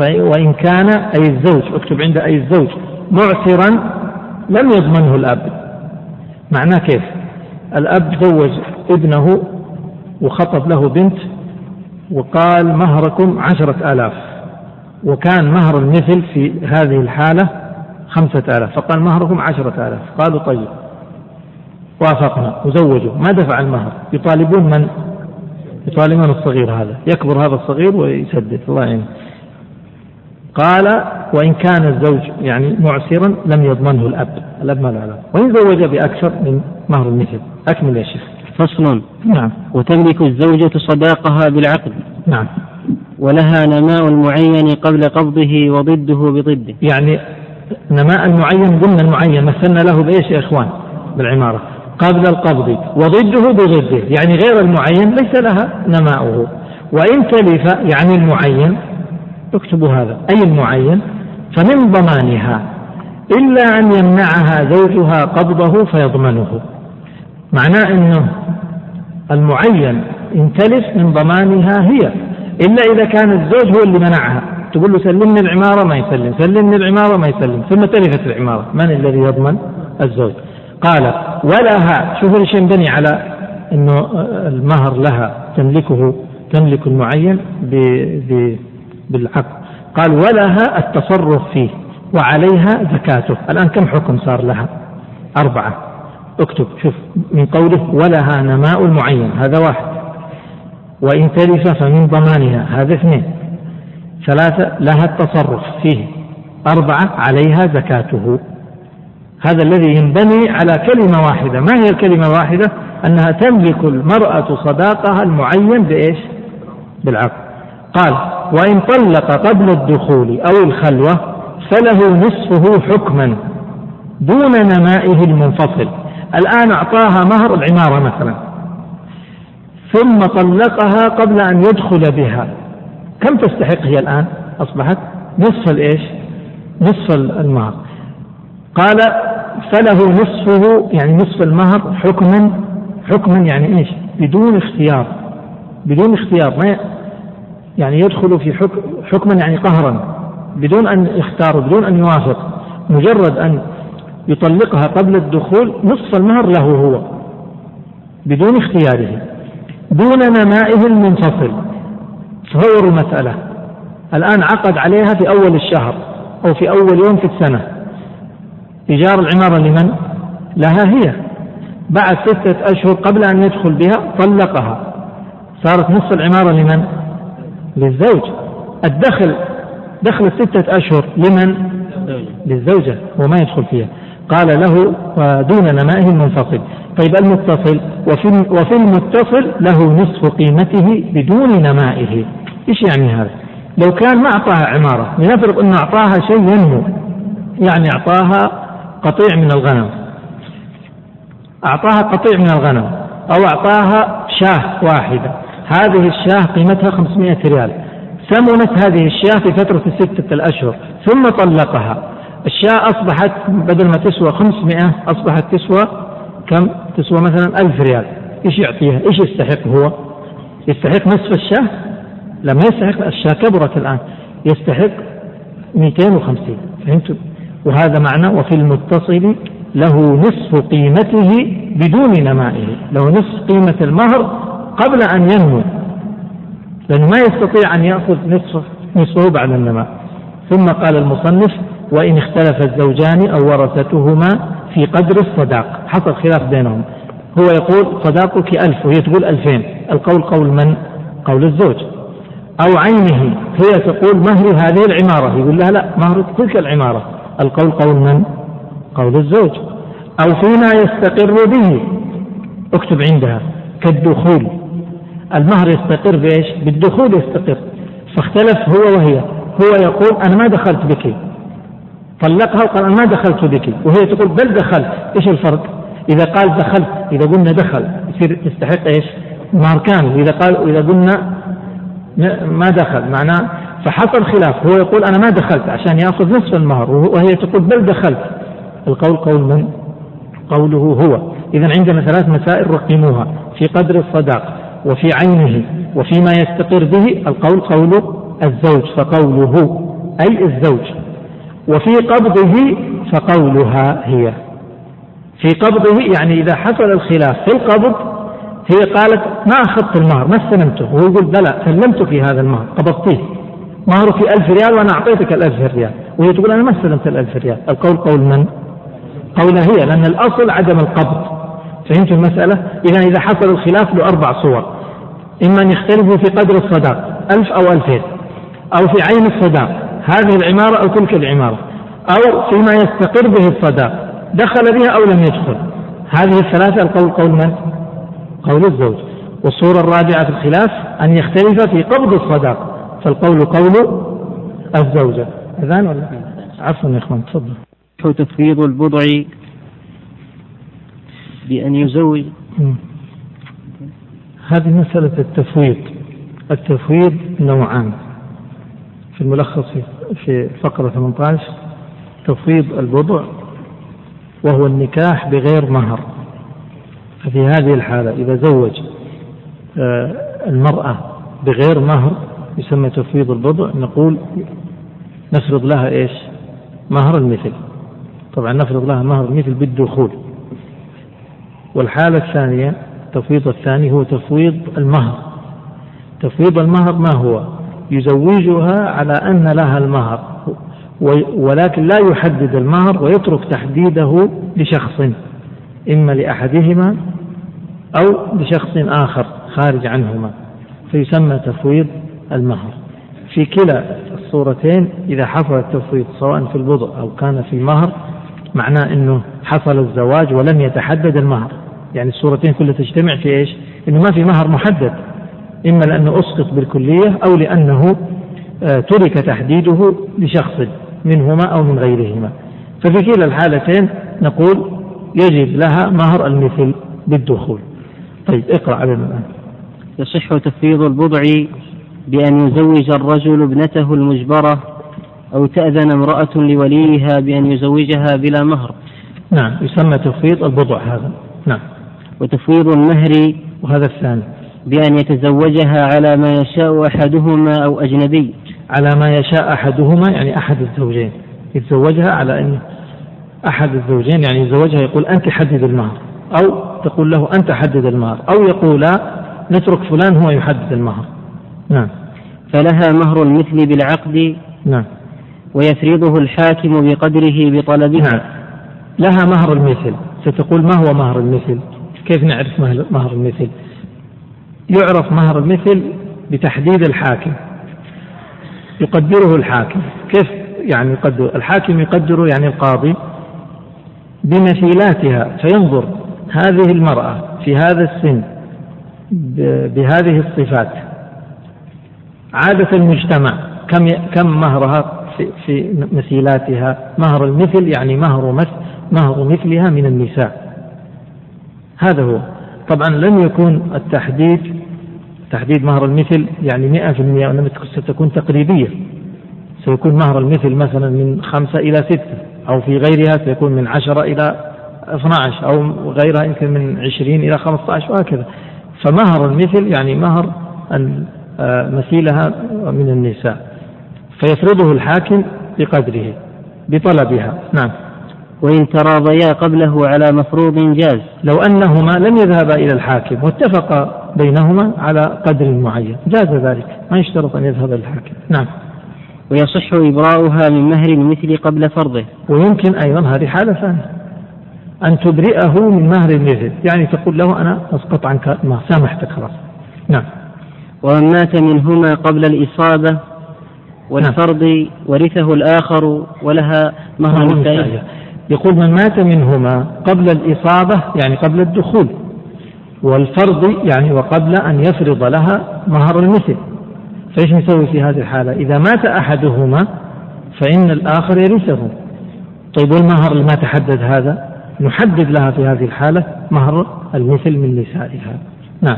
وإن كان أي الزوج اكتب عند أي الزوج معسرا لم يضمنه الأب. معناه كيف؟ الأب زوج ابنه وخطب له بنت وقال مهركم عشرة آلاف. وكان مهر المثل في هذه الحالة خمسة آلاف. فقال مهركم عشرة آلاف. قالوا طيب وافقنا وزوجوا. ما دفع المهر؟ يطالبون من؟ يطالبون الصغير هذا. يكبر هذا الصغير ويسدد. الله يعينه. قال وإن كان الزوج يعني معسرا لم يضمنه الأب. الأب ما له وإن زوج بأكثر من مهر المثل. أكمل يا شيخ. فصل. نعم. وتملك الزوجة صداقها بالعقد. نعم. ولها نماء المعين قبل قبضه وضده بضده. يعني نماء المعين ضمن المعين مثلنا له بإيش يا إخوان؟ بالعمارة. قبل القبض وضده بضده. يعني غير المعين ليس لها نماؤه. وإن تلف يعني المعين اكتبوا هذا أي المعين؟ فمن ضمانها إلا أن يمنعها زوجها قبضه فيضمنه. معناه أنه المعين إن تلف من ضمانها هي إلا إذا كان الزوج هو اللي منعها. تقول له سلمني العمارة ما يسلم. سلمني العمارة ما يسلم. ثم تلفت العمارة. من الذي يضمن؟ الزوج. قال ولها شوفوا إيش ينبني على إنه المهر لها تملكه تملك المعين بالعقد قال ولها التصرف فيه وعليها زكاته. الآن كم حكم صار لها؟ أربعة. اكتب. شوف من قوله ولها نماء المعين هذا واحد. وإن تلف فمن ضمانها هذا اثنين. ثلاثة لها التصرف فيه. أربعة عليها زكاته. هذا الذي ينبني على كلمة واحدة. ما هي الكلمة الواحدة؟ أنها تملك المرأة صداقها المعين بإيش؟ بالعقد قال وإن طلق قبل الدخول أو الخلوة فله نصفه حكما دون نمائه المنفصل. الآن أعطاها مهر العمارة مثلا. ثم طلقها قبل أن يدخل بها. كم تستحق هي الآن؟ أصبحت نصف الإيش؟ نصف المهر. قال فله نصفه يعني نصف المهر حكما. حكما يعني إيش؟ بدون اختيار. بدون اختيار. ما يعني يدخل في حكم حكما يعني قهرا بدون أن يختار بدون أن يوافق مجرد أن يطلقها قبل الدخول نصف المهر له هو بدون اختياره دون نمائه المنفصل. تصور المسألة الآن عقد عليها في أول الشهر أو في أول يوم في السنة. إيجار العمارة لمن؟ لها هي. بعد ستة أشهر قبل أن يدخل بها طلقها. صارت نصف العمارة لمن؟ للزوج. الدخل دخل ستة أشهر لمن؟ للزوجة وما يدخل فيها. قال له ودون نمائه المنفصل. طيب المتصل وفي وفي المتصل له نصف قيمته بدون نمائه. إيش يعني هذا؟ لو كان ما أعطاها عمارة لنفرض إنه أعطاها شيء ينمو. يعني أعطاها قطيع من الغنم. أعطاها قطيع من الغنم أو أعطاها شاة واحدة. هذه الشاة قيمتها 500 ريال ثمنت هذه الشاة في فترة ستة الأشهر ثم طلقها الشاة أصبحت بدل ما تسوى 500 أصبحت تسوى كم؟ تسوى مثلا ألف ريال إيش يعطيها؟ إيش يستحق هو؟ يستحق نصف الشاة؟ لا ما يستحق الشاة كبرت الآن يستحق 250 فهمتوا؟ وهذا معنى وفي المتصل له نصف قيمته بدون نمائه له نصف قيمة المهر قبل أن ينمو لأنه ما يستطيع أن يأخذ نصف نصفه بعد النماء. ثم قال المصنف وإن اختلف الزوجان أو ورثتهما في قدر الصداق. حصل خلاف بينهم. هو يقول صداقك ألف. وهي تقول ألفين. القول قول من؟ قول الزوج. أو عينه. هي تقول مهر هذه العمارة. يقول لها لا مهر تلك العمارة. القول قول من؟ قول الزوج. أو فيما يستقر به. اكتب عندها كالدخول. المهر يستقر بإيش؟ بالدخول يستقر. فاختلف هو وهي. هو يقول أنا ما دخلت بك. طلقها وقال أنا ما دخلت بك. وهي تقول بل دخلت. إيش الفرق؟ إذا قال دخلت إذا قلنا دخل يصير يستحق إيش؟ مهر كامل. إذا قال إذا قلنا ما دخل معناه فحصل خلاف. هو يقول أنا ما دخلت عشان يأخذ نصف المهر. وهي تقول بل دخلت. القول قول من؟ قوله هو. إذا عندنا ثلاث مسائل رقموها في قدر الصداق. وفي عينه وفيما يستقر به القول قول الزوج فقوله أي الزوج. وفي قبضه فقولها هي. في قبضه يعني إذا حصل الخلاف في القبض هي قالت ما أخذت المهر ما استلمته؟ وهو يقول بلى سلمتك هذا المهر قبضتيه. مهرك ألف ريال وأنا أعطيتك الألف ريال. وهي تقول أنا ما استلمت الألف ريال. القول قول من؟ قولها هي لأن الأصل عدم القبض. فهمت المسألة؟ إذا إذا حصل الخلاف له أربع صور. إما أن يختلفوا في قدر الصداق ألف أو ألفين أو في عين الصداق هذه العمارة أو تلك العمارة أو فيما يستقر به الصداق دخل بها أو لم يدخل هذه الثلاثة القول قول من؟ قول الزوج والصورة الرابعة في الخلاف أن يختلف في قبض الصداق فالقول قول الزوجة أذان ولا عفوا يا إخوان تفضل تفويض البضع بأن يزوج هذه مسألة التفويض. التفويض نوعان. في الملخص في فقرة 18 تفويض البضع وهو النكاح بغير مهر. ففي هذه الحالة إذا زوج آه، المرأة بغير مهر يسمى تفويض البضع نقول نفرض لها إيش؟ مهر المثل. طبعا نفرض لها مهر المثل بالدخول. والحالة الثانية التفويض الثاني هو تفويض المهر. تفويض المهر ما هو؟ يزوجها على أن لها المهر ولكن لا يحدد المهر ويترك تحديده لشخص إما لأحدهما أو لشخص آخر خارج عنهما. فيسمى تفويض المهر. في كلا الصورتين إذا حصل التفويض سواء في البضع أو كان في المهر معناه أنه حصل الزواج ولم يتحدد المهر. يعني الصورتين كلها تجتمع في إيش؟ أنه ما في مهر محدد إما لأنه أسقط بالكلية أو لأنه آه، ترك تحديده لشخص منهما أو من غيرهما. ففي كلا الحالتين نقول يجب لها مهر المثل بالدخول. طيب اقرأ علينا الآن يصح تفويض البضع بأن يزوج الرجل ابنته المجبرة أو تأذن امرأة لوليها بأن يزوجها بلا مهر. نعم يسمى تفويض البضع هذا. نعم. وتفويض المهر وهذا الثاني بأن يتزوجها على ما يشاء أحدهما أو أجنبي. على ما يشاء أحدهما يعني أحد الزوجين. يتزوجها على أن أحد الزوجين يعني يتزوجها يقول أنت حدد المهر أو تقول له أنت حدد المهر أو يقول نترك فلان هو يحدد المهر. نعم. فلها مهر المثل بالعقد نعم. ويفرضه الحاكم بقدره بطلبه. نعم. لها مهر المثل. ستقول ما هو مهر المثل؟ كيف نعرف مهر المثل؟ يعرف مهر المثل بتحديد الحاكم. يقدره الحاكم. كيف يعني يقدر؟ الحاكم يقدره يعني القاضي بمثيلاتها فينظر هذه المرأة في هذا السن بهذه الصفات. عادة المجتمع كم كم مهرها في, في مثيلاتها؟ مهر المثل يعني مهر مهر مثلها من النساء. هذا هو. طبعا لم يكون التحديد تحديد مهر المثل يعني مئة في المئة وإنما ستكون تقريبية. سيكون مهر المثل مثلا من خمسة إلى ستة أو في غيرها سيكون من عشرة إلى 12 أو غيرها يمكن من 20 إلى 15 وهكذا. فمهر المثل يعني مهر آه، مثيلها من النساء. فيفرضه الحاكم بقدره بطلبها. نعم. وإن تراضيا قبله على مفروض جاز. لو أنهما لم يذهبا إلى الحاكم واتفقا بينهما على قدر معين جاز ذلك. ما يشترط أن يذهب الحاكم. نعم. ويصح إبراؤها من مهر المثل قبل فرضه. ويمكن أيضا هذه حالة ثانية. أن تبرئه من مهر المثل. يعني تقول له أنا أسقط عنك ما سامحتك خلاص. نعم. ومن مات منهما قبل الإصابة والفرض نعم. ورثه الآخر ولها مهر مثل يقول من مات منهما قبل الإصابة يعني قبل الدخول والفرض يعني وقبل أن يفرض لها مهر المثل. فإيش نسوي في هذه الحالة؟ إذا مات أحدهما فإن الآخر يرثه. طيب والمهر اللي ما تحدد هذا؟ نحدد لها في هذه الحالة مهر المثل من نسائها. نعم.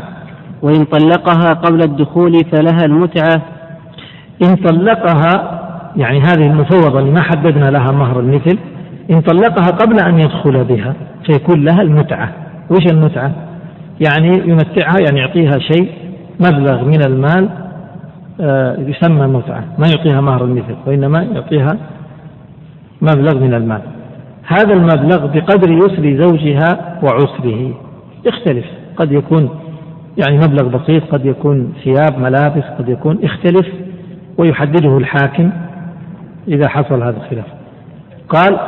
وإن طلقها قبل الدخول فلها المتعة. إن طلقها يعني هذه المفوضة اللي ما حددنا لها مهر المثل إن طلقها قبل أن يدخل بها فيكون لها المتعة. وش المتعة؟ يعني يمتعها يعني يعطيها شيء مبلغ من المال آه، يسمى متعة. ما يعطيها مهر المثل وإنما يعطيها مبلغ من المال. هذا المبلغ بقدر يسر زوجها وعسره. يختلف. قد يكون يعني مبلغ بسيط قد يكون ثياب ملابس قد يكون يختلف ويحدده الحاكم إذا حصل هذا الخلاف. قال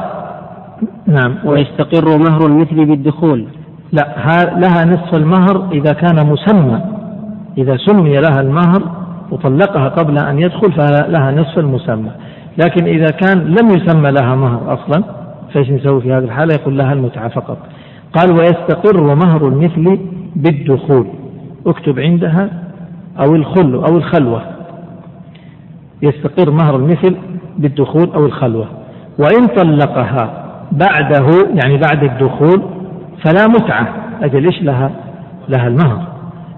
نعم. ويستقر مهر المثل بالدخول. لا لها نصف المهر إذا كان مسمى. إذا سمي لها المهر وطلقها قبل أن يدخل فلها نصف المسمى. لكن إذا كان لم يسمى لها مهر أصلا فإيش نسوي في هذه الحالة؟ يقول لها المتعة فقط. قال ويستقر مهر المثل بالدخول. اكتب عندها أو الخل أو الخلوة. يستقر مهر المثل بالدخول أو الخلوة. وإن طلقها بعده يعني بعد الدخول فلا متعة. أجل إيش لها؟ لها المهر.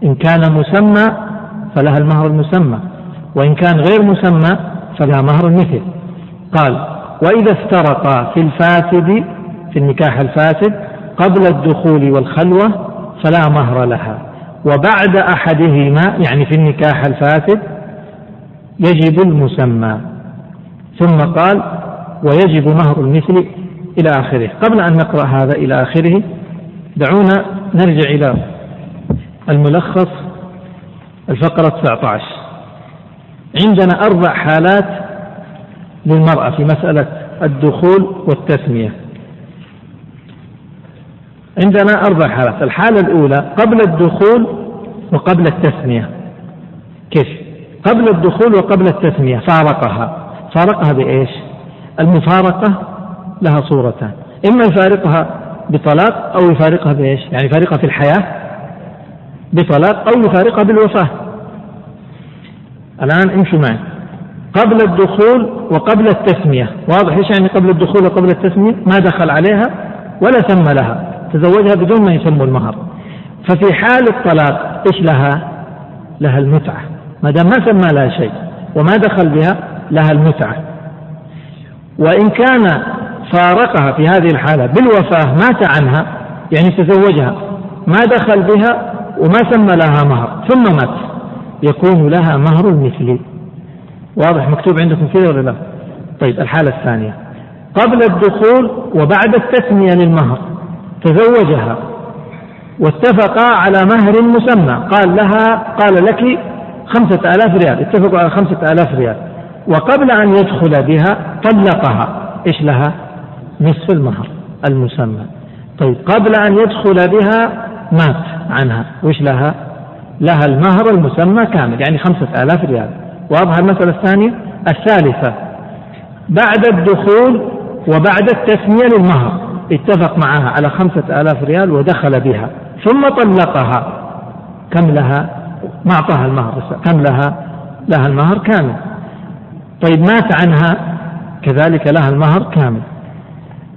إن كان مسمى فلها المهر المسمى وإن كان غير مسمى فلها مهر المثل. قال وإذا افترقا في الفاسد في النكاح الفاسد قبل الدخول والخلوة فلا مهر لها. وبعد أحدهما يعني في النكاح الفاسد يجب المسمى. ثم قال ويجب مهر المثل إلى آخره. قبل أن نقرأ هذا إلى آخره دعونا نرجع إلى الملخص الفقرة 19 عندنا أربع حالات للمرأة في مسألة الدخول والتسمية. عندنا أربع حالات. الحالة الأولى قبل الدخول وقبل التسمية. كيف؟ قبل الدخول وقبل التسمية. فارقها. فارقها بإيش؟ المفارقة لها صورتان. إما يفارقها بطلاق أو يفارقها بإيش؟ يعني يفارقها في الحياة بطلاق أو يفارقها بالوفاة. الآن امشوا معي. قبل الدخول وقبل التسمية. واضح إيش يعني قبل الدخول وقبل التسمية؟ ما دخل عليها ولا سمى لها. تزوجها بدون ما يسموا المهر. ففي حال الطلاق إيش لها؟ لها المتعة. ما دام ما سمى لها شيء وما دخل بها لها المتعة. وإن كان فارقها في هذه الحالة. بالوفاة مات عنها يعني تزوجها ما دخل بها وما سمى لها مهر ثم مات. يكون لها مهر المثل واضح مكتوب عندكم كذا ولا لا؟ طيب الحالة الثانية. قبل الدخول وبعد التسمية للمهر تزوجها واتفقا على مهر مسمى. قال لها قال لك خمسة آلاف ريال. اتفقوا على خمسة آلاف ريال. وقبل أن يدخل بها طلقها. إيش لها؟ نصف المهر المسمى. طيب قبل أن يدخل بها مات عنها. وإيش لها؟ لها المهر المسمى كامل يعني خمسة آلاف ريال. واضحة المسألة الثانية؟ الثالثة بعد الدخول وبعد التسمية للمهر اتفق معها على خمسة آلاف ريال ودخل بها ثم طلقها. كم لها؟ ما أعطاها المهر كم لها؟ لها المهر كامل. طيب مات عنها كذلك لها المهر كامل.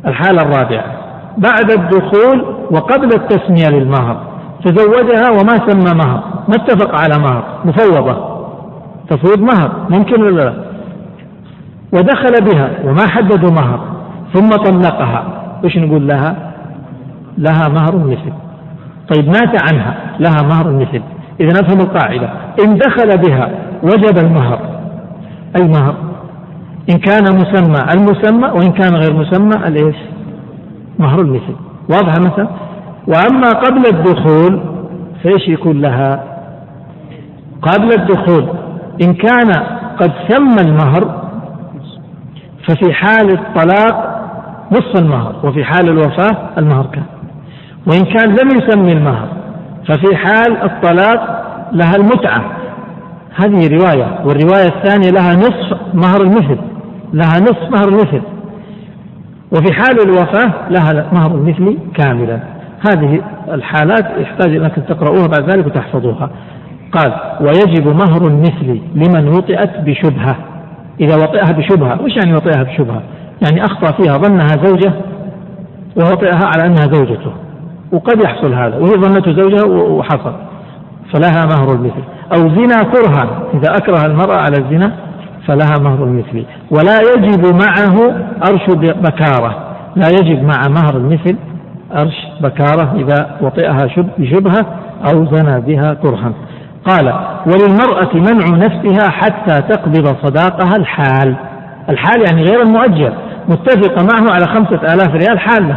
الحالة الرابعة. بعد الدخول وقبل التسمية للمهر تزوجها وما سمى مهر. ما اتفق على مهر؟ مفوضة. تفويض مهر ممكن ولا لا؟ ودخل بها وما حددوا مهر ثم طلقها. إيش نقول لها؟ لها مهر مثل. طيب مات عنها لها مهر مثل. إذا نفهم القاعدة. إن دخل بها وجب المهر. أي مهر؟ إن كان مسمى المسمى وإن كان غير مسمى الإيش؟ مهر المثل. واضح مثلا؟ وأما قبل الدخول فإيش يكون لها؟ قبل الدخول إن كان قد سمى المهر ففي حال الطلاق نصف المهر وفي حال الوفاة المهر كان. وإن كان لم يسمي المهر ففي حال الطلاق لها المتعة. هذه رواية والرواية الثانية لها نصف مهر المثل. لها نصف مهر المثل. وفي حال الوفاة لها مهر المثل كاملا. هذه الحالات يحتاج أنك تقرؤوها بعد ذلك وتحفظوها. قال ويجب مهر المثل لمن وطئت بشبهة. إذا وطئها بشبهة وش يعني وطئها بشبهة؟ يعني أخطأ فيها ظنها زوجة ووطئها على أنها زوجته. وقد يحصل هذا. وهي ظنته زوجها وحصل. فلها مهر المثل. أو زنا كرها. إذا أكره المرأة على الزنا فلها مهر المثل. ولا يجب معه أرش بكارة. لا يجب مع مهر المثل أرش بكارة إذا وطئها بشبهة أو زنى بها كرها. قال وللمرأة منع نفسها حتى تقبض صداقها الحال. الحال يعني غير المؤجل متفقة معه على خمسة آلاف ريال حالة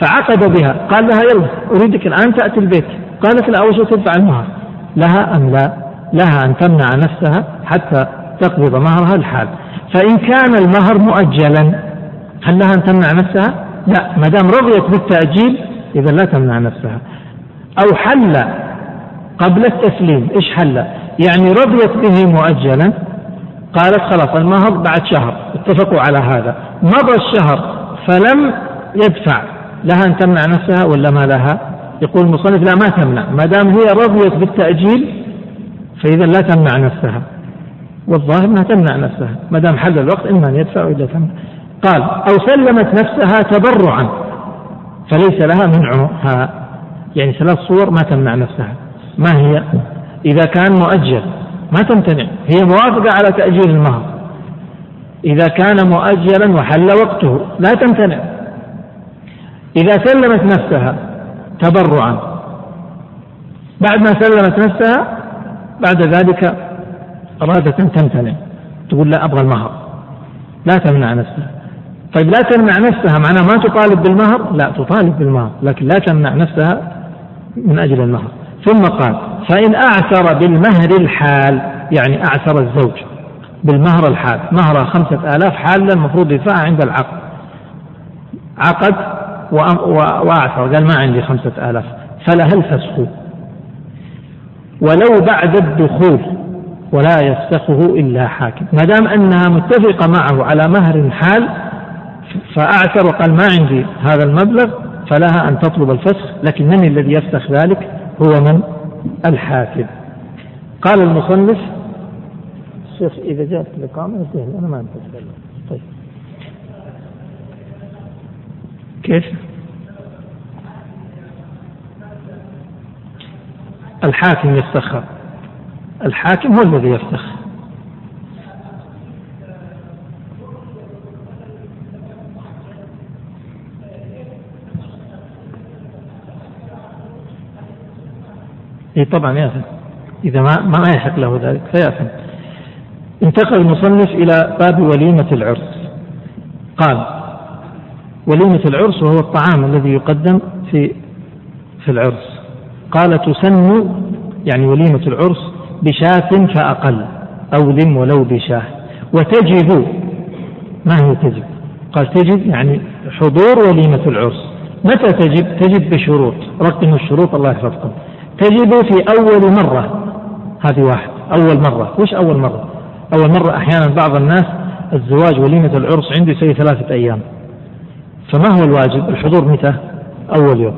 فعقد بها. قال لها يلا أريدك الآن تأتي البيت. قالت لا أول شيء تدفع المهر. لها أم لا؟ لها أن تمنع نفسها حتى تقبض مهرها الحال. فإن كان المهر مؤجلا هل لها أن تمنع نفسها؟ لا. ما دام رضيت بالتأجيل إذا لا تمنع نفسها. أو حل قبل التسليم. إيش حل؟ يعني رضيت به مؤجلا قالت خلاص المهر بعد شهر. اتفقوا على هذا. مضى الشهر فلم يدفع. لها أن تمنع نفسها ولا ما لها؟ يقول المصنف لا ما تمنع. ما دام هي رضيت بالتأجيل فإذا لا تمنع نفسها. والظاهر أنها تمنع نفسها. ما دام حل الوقت إما أن يدفع وإلا تمنع. قال أو سلمت نفسها تبرعا فليس لها منعها. يعني ثلاث صور ما تمنع نفسها. ما هي؟ إذا كان مؤجل ما تمتنع. هي موافقة على تأجيل المهر. إذا كان مؤجلا وحل وقته لا تمتنع. إذا سلمت نفسها تبرعا. بعد ما سلمت نفسها بعد ذلك أرادت أن تمتنع. تقول لا أبغى المهر. لا تمنع نفسها. طيب لا تمنع نفسها معناه ما تطالب بالمهر؟ لا تطالب بالمهر لكن لا تمنع نفسها من أجل المهر. ثم قال فإن أعثر بالمهر الحال يعني أعثر الزوج بالمهر الحال مهر خمسة آلاف حالة المفروض يدفعها عند العقد. عقد وأعثر قال ما عندي خمسة آلاف. فلها الفسخ ولو بعد الدخول ولا يفسخه إلا حاكم. ما دام أنها متفقة معه على مهر حال فأعثر وقال ما عندي هذا المبلغ فلها أن تطلب الفسخ لكن من الذي يفسخ ذلك؟ هو من؟ الحاكم. قال المصنف الشيخ إذا جاءت الإقامة أنا ما أتكلم طيب. كيف؟ الحاكم يفتخر الحاكم هو الذي يفتخر اي طبعا ياثم إذا ما ما يحق له ذلك فيأثم. انتقل المصنف إلى باب وليمة العرس. قال وليمة العرس وهو الطعام الذي يقدم في في العرس. قال تسن يعني وليمة العرس بشاة فأقل أو لم ولو بشاة. وتجب ما هي تجب؟ قال تجب يعني حضور وليمة العرس. متى تجب؟ تجب بشروط. رقم الشروط الله يحفظكم. تجب في أول مرة. هذه واحد. أول مرة. وش أول مرة؟ أول مرة أحيانا بعض الناس الزواج وليمة العرس عنده يسوي ثلاثة أيام. فما هو الواجب؟ الحضور متى؟ أول يوم.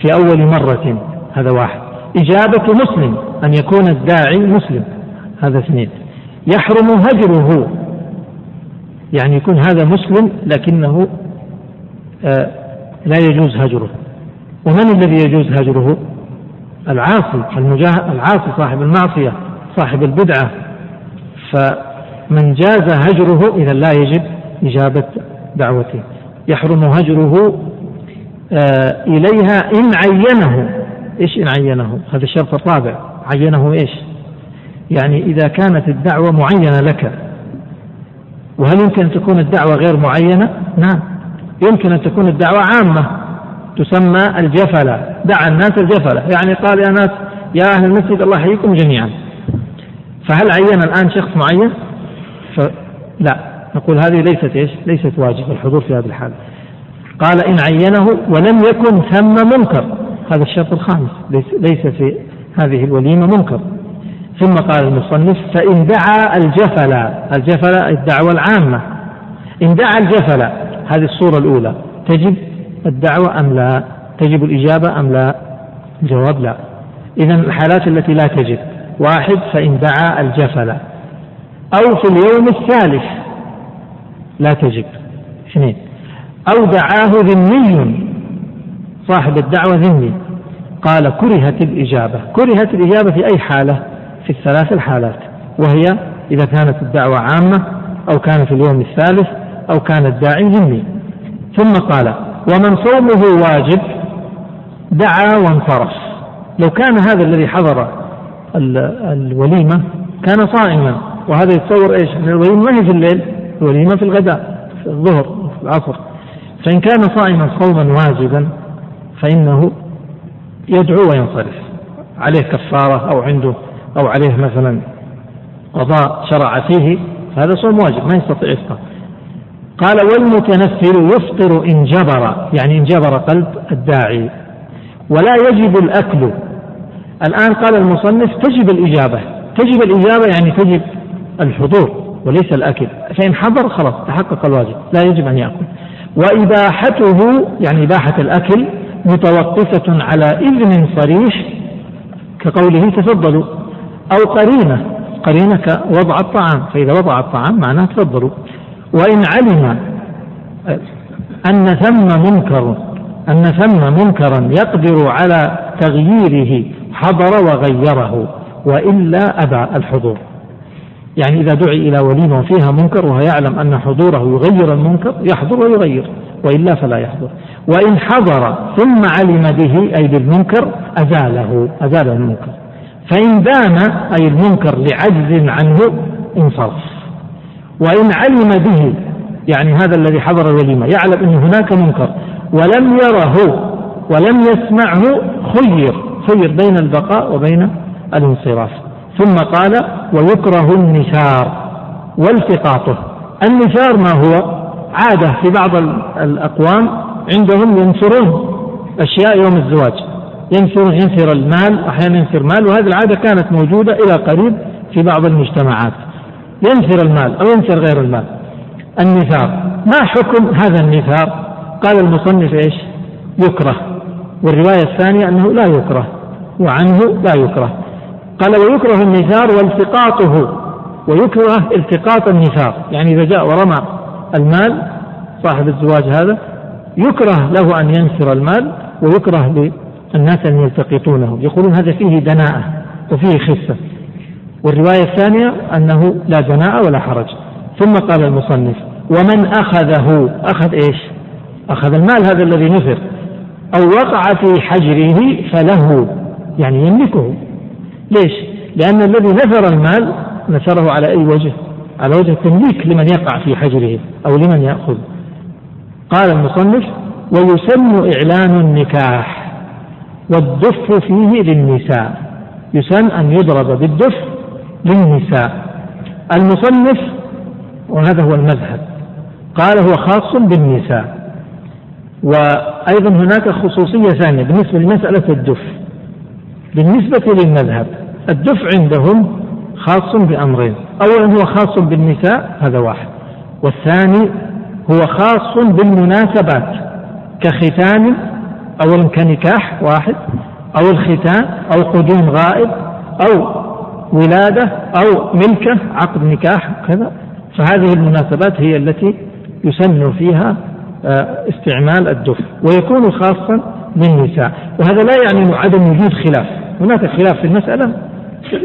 في أول مرة. هذا واحد. إجابة مسلم أن يكون الداعي مسلم. هذا اثنين يحرم هجره. يعني يكون هذا مسلم لكنه آه لا يجوز هجره. ومن الذي يجوز هجره؟ العاصي العاصي صاحب المعصية صاحب البدعة. فمن جاز هجره إذا لا يجب إجابة دعوته. يحرم هجره آه إليها إن عينه. إيش إن عينه؟ هذا الشرط الرابع. عينه إيش؟ يعني إذا كانت الدعوة معينة لك. وهل يمكن أن تكون الدعوة غير معينة؟ نعم. يمكن أن تكون الدعوة عامة. تسمى الجفلة. دعا الناس الجفلة. يعني قال يا ناس يا أهل المسجد الله يحييكم جميعا. فهل عين الآن شخص معين؟ لا. نقول هذه ليست إيش؟ ليست واجب الحضور في هذه الحالة. قال إن عينه ولم يكن ثم منكر. هذا الشرط الخامس. ليس في هذه الوليمة منكر. ثم قال المصنف فإن دعا الجفل الجفل الدعوة العامة. إن دعا الجفل هذه الصورة الأولى تجب الدعوة أم لا؟ تجب الإجابة أم لا؟ الجواب لا. إذا الحالات التي لا تجب. واحد فإن دعا الجفل. أو في اليوم الثالث لا تجب. اثنين. أو دعاه ذمي. صاحب الدعوة ذمي. قال كرهت الإجابة. كرهت الإجابة في أي حالة؟ في الثلاث الحالات. وهي إذا كانت الدعوة عامة أو كان في اليوم الثالث أو كان الداعي ذمي. ثم قال ومن صومه واجب دعا وانصرف. لو كان هذا الذي حضر الوليمة كان صائما. وهذا يتصور إيش؟ أن الوليمة ما هي في الليل الوليمة في الغداء في الظهر في العصر. فإن كان صائما صوما واجبا فإنه يدعو وينصرف. عليه كفارة أو عنده أو عليه مثلا قضاء شرع فيه هذا صوم واجب ما يستطيع يفطر قال والمتنفل يفطر إن جبر يعني إن جبر قلب الداعي. ولا يجب الأكل. الآن قال المصنف تجب الإجابة. تجب الإجابة يعني تجب الحضور وليس الأكل. فإن حضر خلاص تحقق الواجب. لا يجب أن يأكل. وإباحته يعني إباحة الأكل متوقفة على إذن صريح كقوله تفضلوا أو قرينة قرينة كوضع الطعام فإذا وضع الطعام معناه تفضلوا. وإن علم أن ثم منكر أن ثم منكرا يقدر على تغييره حضر وغيره وإلا أبى الحضور. يعني إذا دعي إلى وليمة وفيها منكر وهو يعلم أن حضوره يغير المنكر يحضر ويغير وإلا فلا يحضر. وإن حضر ثم علم به أي بالمنكر أزاله أزال المنكر. فإن دام أي المنكر لعجز عنه انصرف. وإن علم به يعني هذا الذي حضر الوليمة يعلم أن هناك منكر ولم يره ولم يسمعه خير خير بين البقاء وبين الانصراف. ثم قال ويكره النثار والتقاطه. النثار ما هو؟ عادة في بعض الأقوام عندهم ينثرون أشياء يوم الزواج. ينثر ينثر المال أحيانا ينثر مال وهذه العادة كانت موجودة إلى قريب في بعض المجتمعات. ينثر المال أو ينثر غير المال. النثار ما حكم هذا النثار قال المصنف إيش؟ يكره. والرواية الثانية أنه لا يكره وعنه لا يكره. قال ويكره النثار والتقاطه ويكره التقاط النثار يعني إذا جاء ورمى المال صاحب الزواج هذا يكره له أن ينثر المال ويكره للناس أن يلتقطونه. يقولون هذا فيه دناءة وفيه خسة والرواية الثانية أنه لا دناءة ولا حرج. ثم قال المصنف ومن أخذه أخذ إيش؟ أخذ المال هذا الذي نثر أو وقع في حجره فله يعني يملكه. ليش؟ لأن الذي نثر المال نثره على أي وجه؟ على وجه التمليك لمن يقع في حجره أو لمن يأخذ. قال المصنف ويسن إعلان النكاح والدف فيه للنساء. يسن أن يضرب بالدف للنساء. المصنف وهذا هو المذهب قال هو خاص بالنساء. وأيضا هناك خصوصية ثانية بالنسبة لمسألة الدف بالنسبة للمذهب الدف عندهم خاص بأمرين. أولا هو خاص بالنساء هذا واحد. والثاني هو خاص بالمناسبات كختان أولا كنكاح واحد أو الختان أو قدوم غائب أو ولادة أو ملكة عقد نكاح كذا. فهذه المناسبات هي التي يسن فيها آه، استعمال الدف ويكون خاصا للنساء. وهذا لا يعني عدم وجود خلاف. هناك خلاف في المسألة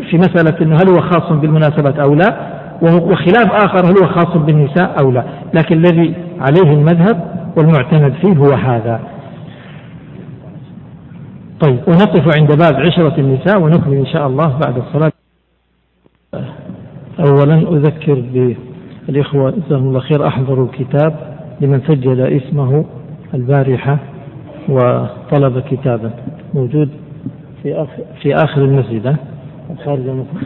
في مسألة أنه هل هو خاص بالمناسبات أو لا. وخلاف آخر هل هو خاص بالنساء أو لا؟ لكن الذي عليه المذهب والمعتمد فيه هو هذا. طيب ونقف عند باب عشرة النساء ونكمل إن شاء الله بعد الصلاة. أولا أذكر بالإخوة جزاهم الله خير أحضروا كتاب لمن سجل اسمه البارحة وطلب كتابا موجود في آخر في آخر المسجد. خارج المسجد.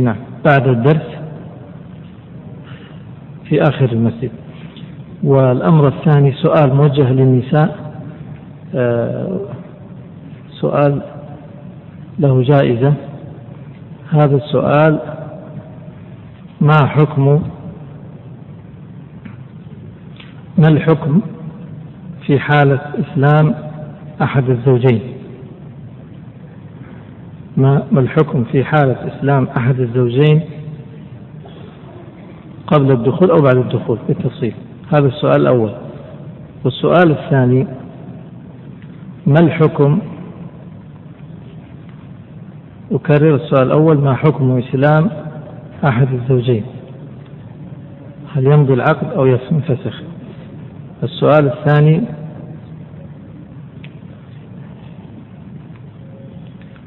نعم. بعد الدرس في آخر المسجد. والأمر الثاني سؤال موجه للنساء. آه، سؤال له جائزة. هذا السؤال ما حكم؟ ما الحكم في حالة إسلام أحد الزوجين؟ ما الحكم في حالة إسلام أحد الزوجين قبل الدخول أو بعد الدخول بالتفصيل؟ هذا السؤال الأول. والسؤال الثاني ما الحكم؟ أكرر السؤال الأول ما حكم إسلام أحد الزوجين؟ هل يمضي العقد أو ينفسخ السؤال الثاني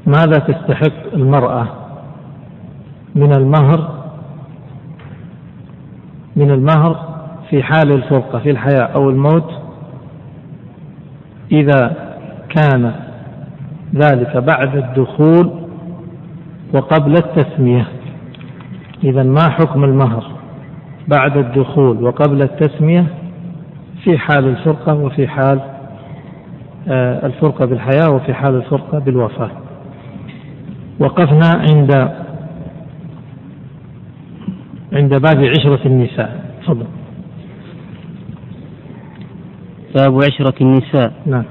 ماذا تستحق المرأة من المهر من المهر في حال الفرقة في الحياة أو الموت إذا كان ذلك بعد الدخول وقبل التسمية؟ إذا ما حكم المهر بعد الدخول وقبل التسمية في حال الفرقة وفي حال آه، الفرقة بالحياة وفي حال الفرقة بالوفاة؟ وقفنا عند عند باب عشرة النساء. تفضل. باب عشرة النساء. نعم.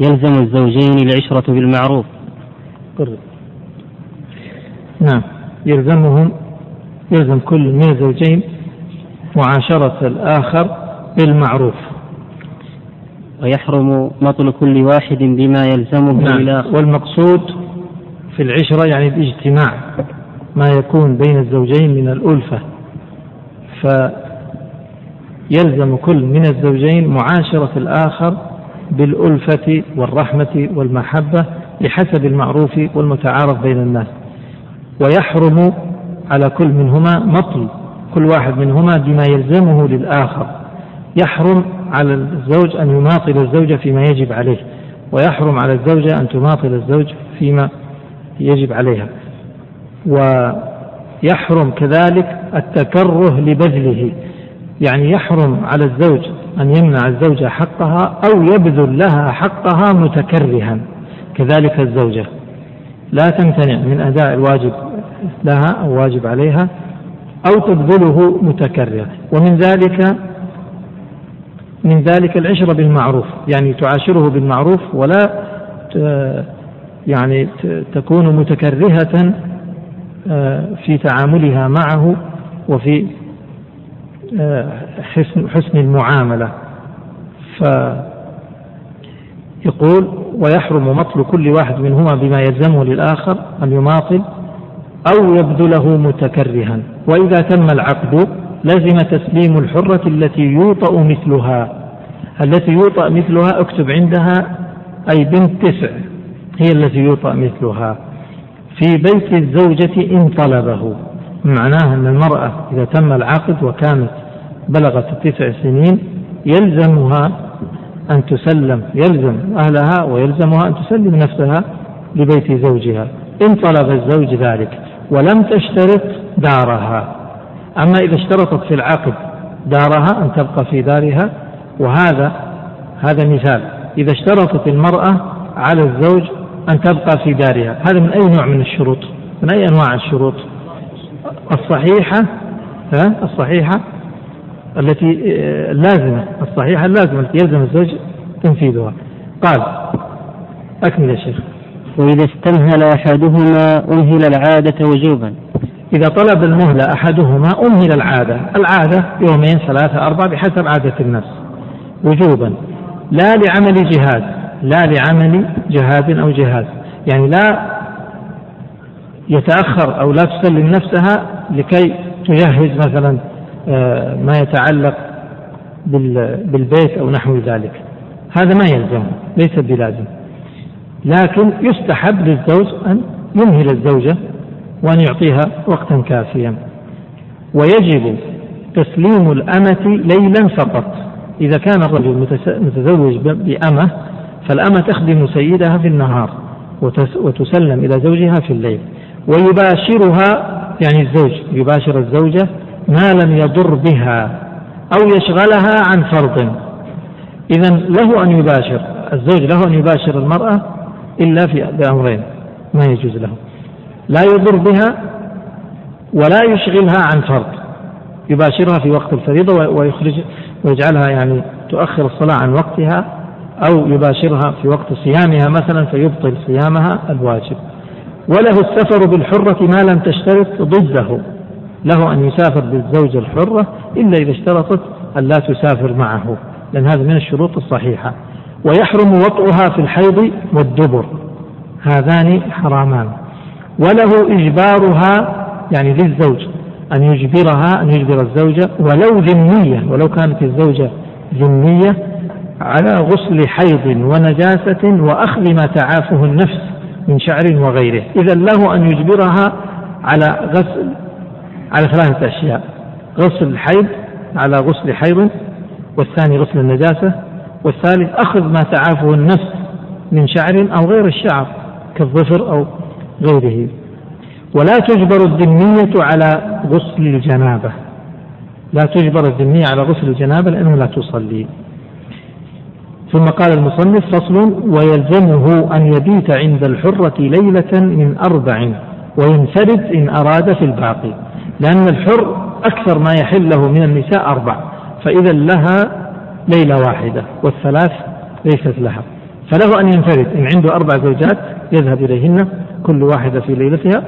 يلزم الزوجين العشرة بالمعروف. قرب. نعم. يلزمهم يلزم كل من الزوجين معاشرة الآخر بالمعروف. ويحرم مطل كل واحد بما يلزمه نعم. للآخر والمقصود في العشرة يعني الاجتماع ما يكون بين الزوجين من الألفة فيلزم كل من الزوجين معاشرة الآخر بالألفة والرحمة والمحبة بحسب المعروف والمتعارف بين الناس. ويحرم على كل منهما مطل كل واحد منهما بما يلزمه للآخر. يحرم على الزوج أن يماطل الزوجة فيما يجب عليه ويحرم على الزوجة أن تماطل الزوج فيما يجب عليها. ويحرم كذلك التكره لبذله. يعني يحرم على الزوج أن يمنع الزوجة حقها أو يبذل لها حقها متكرها. كذلك الزوجة. لا تمتنع من أداء الواجب لها أو واجب عليها أو تبذله متكررة ومن ذلك من ذلك العشرة بالمعروف. يعني تعاشره بالمعروف ولا يعني تكون متكرهة آه، في تعاملها معه وفي آه، حسن حسن المعاملة. فيقول ويحرم مطل كل واحد منهما بما يلزمه للآخر أن يماطل أو يبذله متكرها. وإذا تم العقد لزم تسليم الحرة التي يوطأ مثلها. التي يوطأ مثلها اكتب عندها أي بنت تسع. هي التي يوطأ مثلها. في بيت الزوجة إن طلبه. معناه أن المرأة إذا تم العقد وكانت بلغت التسع سنين يلزمها أن تسلم يلزم أهلها ويلزمها أن تسلم نفسها لبيت زوجها. إن طلب الزوج ذلك ولم تشترط دارها. أما إذا اشترطت في العقد دارها أن تبقى في دارها وهذا هذا مثال. إذا اشترطت المرأة على الزوج أن تبقى في دارها. هذا من أي نوع من الشروط؟ من أي أنواع الشروط؟ الصحيحة ها؟ الصحيحة التي اللازمة الصحيحة اللازمة التي يلزم الزوج تنفيذها. قال أكمل يا شيخ. وإذا استمهل أحدهما أمهل العادة وجوبا. إذا طلب المهلة أحدهما أمهل العادة. العادة يومين ثلاثة أربعة بحسب عادة الناس وجوبا. لا لعمل جهاد. لا لعمل جهاد أو جهاد. يعني لا يتأخر أو لا تسلم نفسها لكي تجهز مثلا آه، ما يتعلق بالبيت أو نحو ذلك. هذا ما يلزم ليس بلازم. لكن يستحب للزوج أن يمهل الزوجة وأن يعطيها وقتا كافيا. ويجب تسليم الأمة ليلا فقط. إذا كان الرجل متزوج بأمة فالأمة تخدم سيدها في النهار وتسلم إلى زوجها في الليل ويباشرها يعني الزوج يباشر الزوجة ما لم يضر بها أو يشغلها عن فرض. إذا له أن يباشر الزوج له أن يباشر المرأة إلا في بأمرين ما يجوز له. لا يضر بها ولا يشغلها عن فرض. يباشرها في وقت الفريضة ويخرج ويجعلها يعني تؤخر الصلاة عن وقتها أو يباشرها في وقت صيامها مثلا فيبطل صيامها الواجب. وله السفر بالحرة ما لم تشترط ضده. له أن يسافر بالزوجة الحرة إلا إذا اشترطت أن لا تسافر معه لأن هذا من الشروط الصحيحة. ويحرم وطئها في الحيض والدبر. هذان حرامان. وله إجبارها يعني للزوج أن يجبرها أن يجبر الزوجة ولو ذمية ولو كانت الزوجة ذمية على غسل حيض ونجاسة وأخذ ما تعافه النفس من شعر وغيره. إذا له أن يجبرها على غسل على ثلاثة أشياء. غسل الحيض على غسل حيض والثاني غسل النجاسة والثالث أخذ ما تعافه النفس من شعر أو غير الشعر كالظفر أو غيره. ولا تجبر الذمية على غسل الجنابة. لا تجبر الذمية على غسل الجنابة لأنه لا تصلي. ثم قال المصنف فصل ويلزمه أن يبيت عند الحرة ليلة من أربع وينفرد إن أراد في الباقي لأن الحر أكثر ما يحل له من النساء أربع فإذا لها ليلة واحدة والثلاث ليست لها فله أن ينفرد إن عنده أربع زوجات يذهب إليهن كل واحدة في ليلتها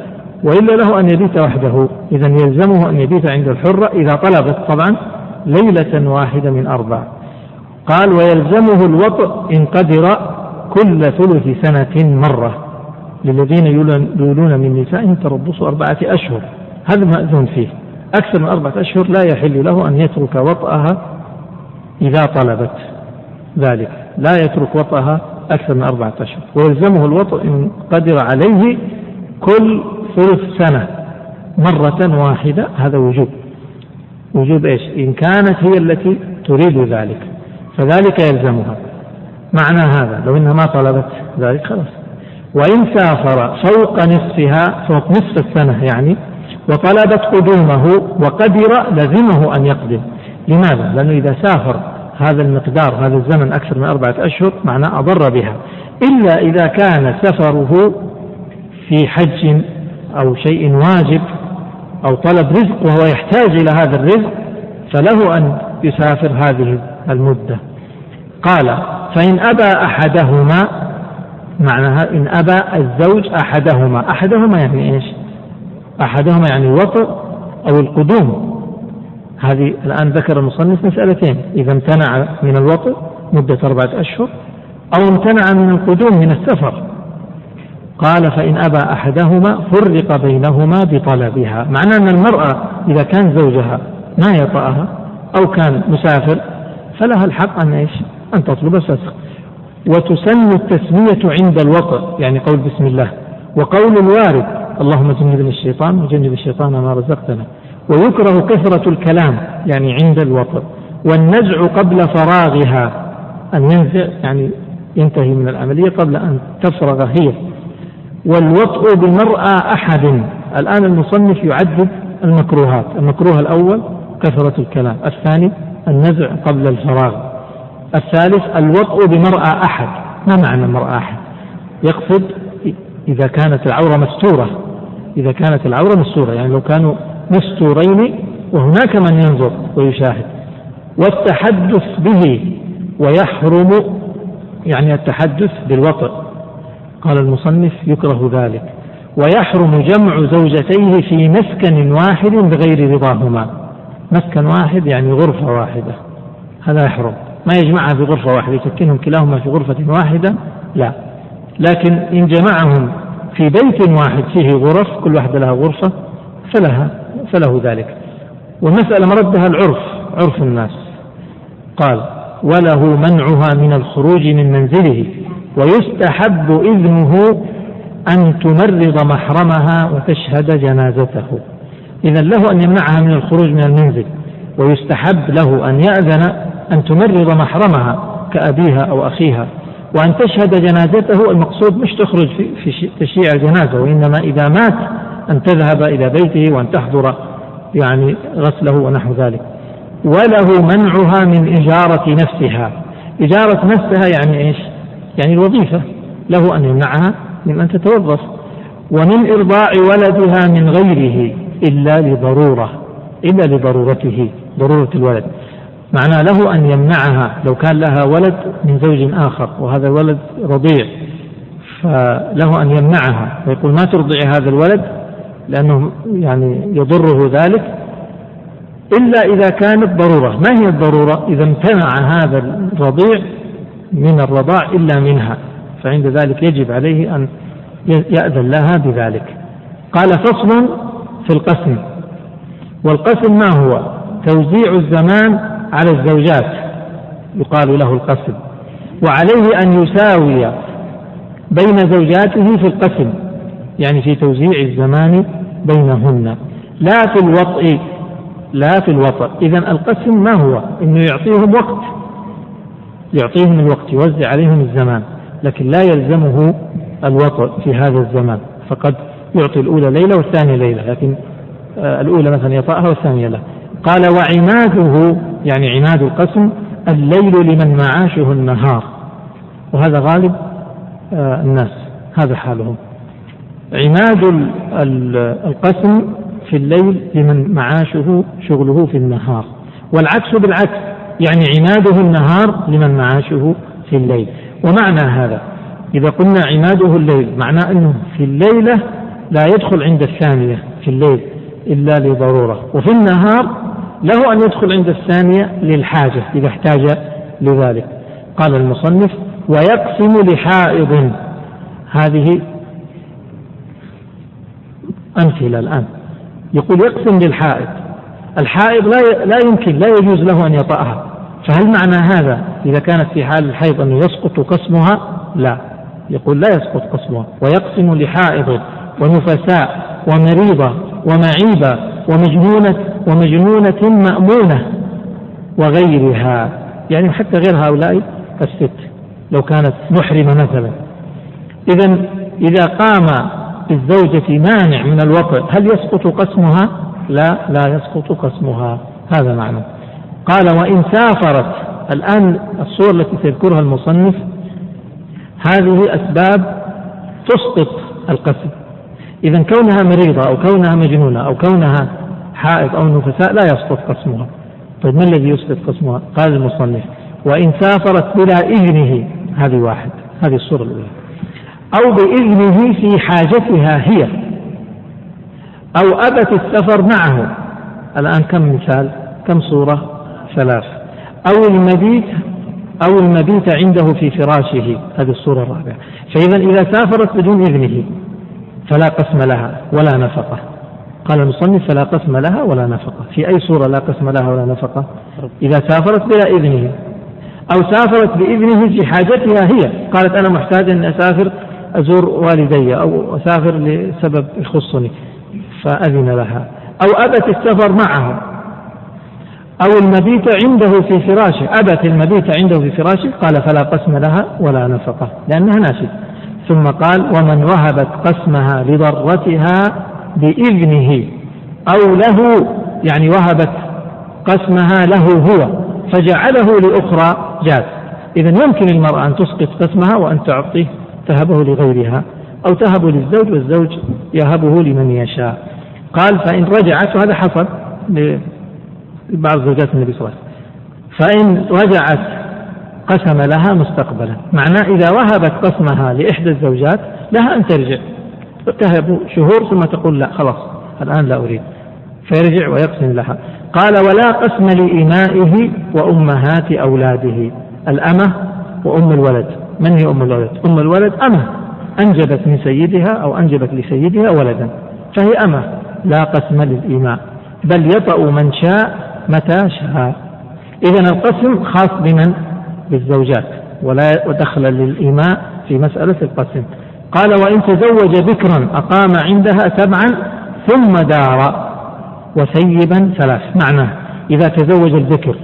وإلا له أن يبيت وحده إذا يلزمه أن يبيت عند الحرة إذا طلبت طبعا ليلة واحدة من أربع. قال ويلزمه الوطء إن قدر كل ثلث سنة مرة للذين يولون من نساء تربص أربعة أشهر. هذا مأذون فيه. أكثر من أربعة أشهر لا يحل له أن يترك وطأها إذا طلبت ذلك. لا يترك وطأها أكثر من أربعة أشهر. ويلزمه الوطء إن قدر عليه كل ثلث سنة مرة واحدة. هذا وجوب. وجوب إيش؟ إن كانت هي التي تريد ذلك. فذلك يلزمها. معنى هذا لو إنها ما طلبت ذلك خلاص. وإن سافر فوق نصفها فوق نصف السنة يعني وطلبت قدومه وقدر لزمه أن يقدم. لماذا؟ لأنه إذا سافر هذا المقدار هذا الزمن أكثر من أربعة أشهر معناه أضر بها. إلا إذا كان سفره في حج أو شيء واجب أو طلب رزق وهو يحتاج إلى هذا الرزق فله أن يسافر هذه المدة. قال فإن أبى أحدهما معناها إن أبى الزوج أحدهما. أحدهما يعني إيش؟ أحدهما يعني الوطء أو القدوم. هذه الآن ذكر المصنف مسألتين. إذا امتنع من الوطء مدة أربعة أشهر أو امتنع من القدوم من السفر. قال فإن أبى أحدهما فرق بينهما بطلبها. معنى أن المرأة إذا كان زوجها ما يطأها أو كان مسافر فلها الحق أن إيش؟ أن تطلب الفسخ. وتسن التسمية عند الوطء يعني قول بسم الله. وقول الوارد اللهم جنبني الشيطان وجنب الشيطان ما رزقتنا. ويكره كثرة الكلام يعني عند الوطء والنزع قبل فراغها أن ينزع يعني ينتهي من العملية قبل أن تفرغ هي. والوطء بمرأى أحد. الآن المصنف يعدد المكروهات. المكروه الأول كثرة الكلام. الثاني النزع قبل الفراغ. الثالث الوطء بمرأى أحد. ما معنى مرأى أحد؟ يقصد إذا كانت العورة مستورة. إذا كانت العورة مستورة يعني لو كانوا مستورين وهناك من ينظر ويشاهد. والتحدث به ويحرم يعني التحدث بالوطء. قال المصنف يكره ذلك. ويحرم جمع زوجتيه في مسكن واحد بغير رضاهما. مسكن واحد يعني غرفة واحدة. هذا يحرم. ما يجمعها في غرفة واحدة يسكنهم كلاهما في غرفة واحدة؟ لا. لكن إن جمعهم في بيت واحد فيه غرف كل واحدة لها غرفة فلها فله ذلك. والمسألة مردها العرف عرف الناس. قال وله منعها من الخروج من منزله ويستحب إذنه أن تمرض محرمها وتشهد جنازته. إذا له أن يمنعها من الخروج من المنزل ويستحب له أن يأذن أن تمرض محرمها كأبيها أو أخيها وأن تشهد جنازته المقصود مش تخرج في, تشييع الجنازة وإنما إذا مات أن تذهب إلى بيته وأن تحضر يعني غسله ونحو ذلك. وله منعها من إجارة نفسها. إجارة نفسها يعني إيش؟ يعني الوظيفة. له أن يمنعها من أن تتوظف ومن إرضاع ولدها من غيره إلا لضرورة إلا لضرورته ضرورة الولد. معناه له أن يمنعها لو كان لها ولد من زوج آخر وهذا الولد رضيع فله أن يمنعها. ويقول ما ترضعي هذا الولد؟ لأنه يعني يضره ذلك. إلا إذا كانت ضرورة. ما هي الضرورة؟ إذا امتنع هذا الرضيع من الرضاع إلا منها فعند ذلك يجب عليه أن يأذن لها بذلك. قال فصل في القسم. والقسم ما هو؟ توزيع الزمان على الزوجات يقال له القسم. وعليه أن يساوي بين زوجاته في القسم يعني في توزيع الزمان بينهن. لا في الوطء لا في الوطء. إذا القسم ما هو؟ إنه يعطيهم وقت يعطيهم الوقت يوزع عليهم الزمان لكن لا يلزمه الوطء في هذا الزمان. فقد يعطي الأولى ليلة والثانية ليلة لكن آه، الأولى مثلا يطأها والثانية لا. قال وعماده يعني عناد القسم الليل لمن معاشه النهار. وهذا غالب آه، الناس. هذا حالهم. عماد القسم في الليل لمن معاشه شغله في النهار. والعكس بالعكس يعني عناده النهار لمن معاشه في الليل. ومعنى هذا إذا قلنا عماده الليل معناه أنه في الليلة لا يدخل عند الثانية في الليل إلا لضرورة. وفي النهار له أن يدخل عند الثانية للحاجة إذا احتاج لذلك. قال المصنف ويقسم لحائض. هذه أمثلة الآن. يقول يقسم للحائض. الحائض لا لا يمكن لا يجوز له أن يطأها. فهل معنى هذا؟ إذا كانت في حال الحيض أنه يسقط قسمها؟ لا. يقول لا يسقط قسمها. ويقسم لحائض ونفساء ومريضة ومعيبة ومجنونة ومجنونة مأمونة وغيرها. يعني حتى غير هؤلاء الست لو كانت محرمة مثلا. إذا إذا قام بالزوجة مانع من الوطء هل يسقط قسمها؟ لا لا يسقط قسمها. هذا معنى. قال وإن سافرت. الآن الصور التي سيذكرها المصنف هذه أسباب تسقط القسم. إذا كونها مريضة أو كونها مجنونة أو كونها حائض أو نفساء لا يسقط قسمها. طيب ما الذي يسقط قسمها؟ قال المصنف وإن سافرت بلا إذنه هذه واحد هذه الصورة الأولى أو بإذنه في حاجتها هي أو أبت السفر معه. الآن كم مثال؟ كم صورة؟ ثلاث. أو المبيت أو المبيت عنده في فراشه هذه الصورة الرابعة. فإذا إذا سافرت بدون إذنه فلا قسم لها ولا نفقة. قال المصنف فلا قسم لها ولا نفقة. في أي صورة لا قسم لها ولا نفقة؟ إذا سافرت بلا إذنه. أو سافرت بإذنه في حاجتها هي. قالت أنا محتاج أن أسافر أزور والدي أو أسافر لسبب يخصني فأذن لها. أو أبت السفر معه. أو المبيت عنده في فراشه. أبت المبيت عنده في فراشه قال فلا قسم لها ولا نفقة لأنها ناشد ثم قال ومن وهبت قسمها لضرتها بإذنه أو له يعني وهبت قسمها له هو فجعله لأخرى جاز. إذا يمكن المرأة أن تسقط قسمها وأن تعطيه تهبه لغيرها أو تهب للزوج والزوج يهبه لمن يشاء. قال فإن رجعت وهذا حصل لبعض زوجات النبي صلى الله عليه وسلم فإن رجعت قسم لها مستقبلا. معناه إذا وهبت قسمها لإحدى الزوجات لها أن ترجع. تهب شهور ثم تقول لا خلاص الآن لا أريد. فيرجع ويقسم لها. قال ولا قسم لإمائه وأمهات أولاده. الأمة وأم الولد. من هي أم الولد؟ أم الولد أمة. أنجبت من سيدها أو أنجبت لسيدها ولدا. فهي أمة. لا قسم للإماء. بل يطأ من شاء متى شاء. إذا القسم خاص بمن؟ بالزوجات ولا دخل للإماء في مسألة القسم. قال وإن تزوج بكرا أقام عندها سبعا ثم دار وسيبا ثلاث. معناه إذا تزوج البكر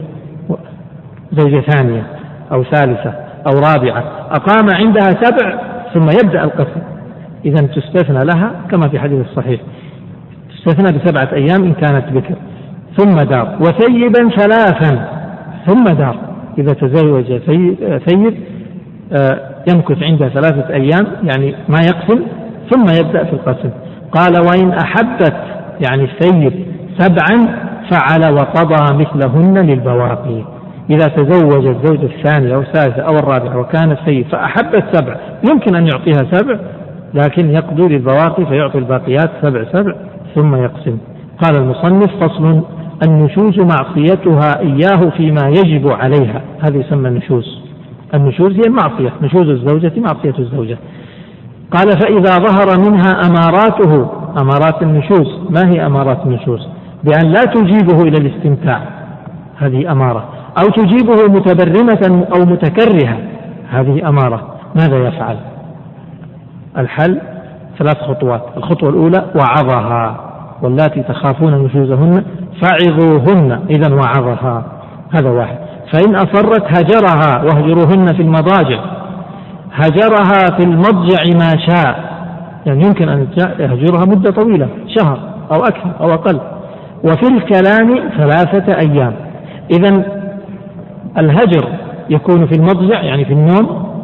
زوجة ثانية أو ثالثة أو رابعة أقام عندها سبع ثم يبدأ القسم. إذا تستثنى لها كما في حديث الصحيح. تستثنى بسبعة أيام إن كانت بكر. ثم دار. وثيبا ثلاثا ثم دار. إذا تزوج ثيب آه، يمكث عنده ثلاثة أيام يعني ما يقسم ثم يبدأ في القسم. قال وإن أحبت يعني الثيب سبعا فعل وقضى مثلهن للبواقي. إذا تزوج الزوج الثاني أو الثالثة أو الرابع وكان الثيب فأحبت سبع. يمكن أن يعطيها سبع لكن يقضي للبواقي فيعطي الباقيات سبع سبع ثم يقسم. قال المصنف فصل النشوز معصيتها إياه فيما يجب عليها. هذا يسمى النشوز. النشوز هي المعصية. نشوز الزوجة معصية الزوجة. قال فإذا ظهر منها أماراته أمارات النشوز. ما هي أمارات النشوز؟ بأن لا تجيبه إلى الاستمتاع. هذه أمارة. أو تجيبه متبرمة أو متكرهة. هذه أمارة. ماذا يفعل؟ الحل ثلاث خطوات. الخطوة الأولى وعظها. واللاتي تخافون نشوزهن فعظوهن إذا وعظها. هذا واحد. فإن أصرت هجرها واهجروهن في المضاجع. هجرها في المضجع ما شاء. يعني يمكن أن يهجرها مدة طويلة شهر أو أكثر أو أقل. وفي الكلام ثلاثة أيام. إذا الهجر يكون في المضجع يعني في النوم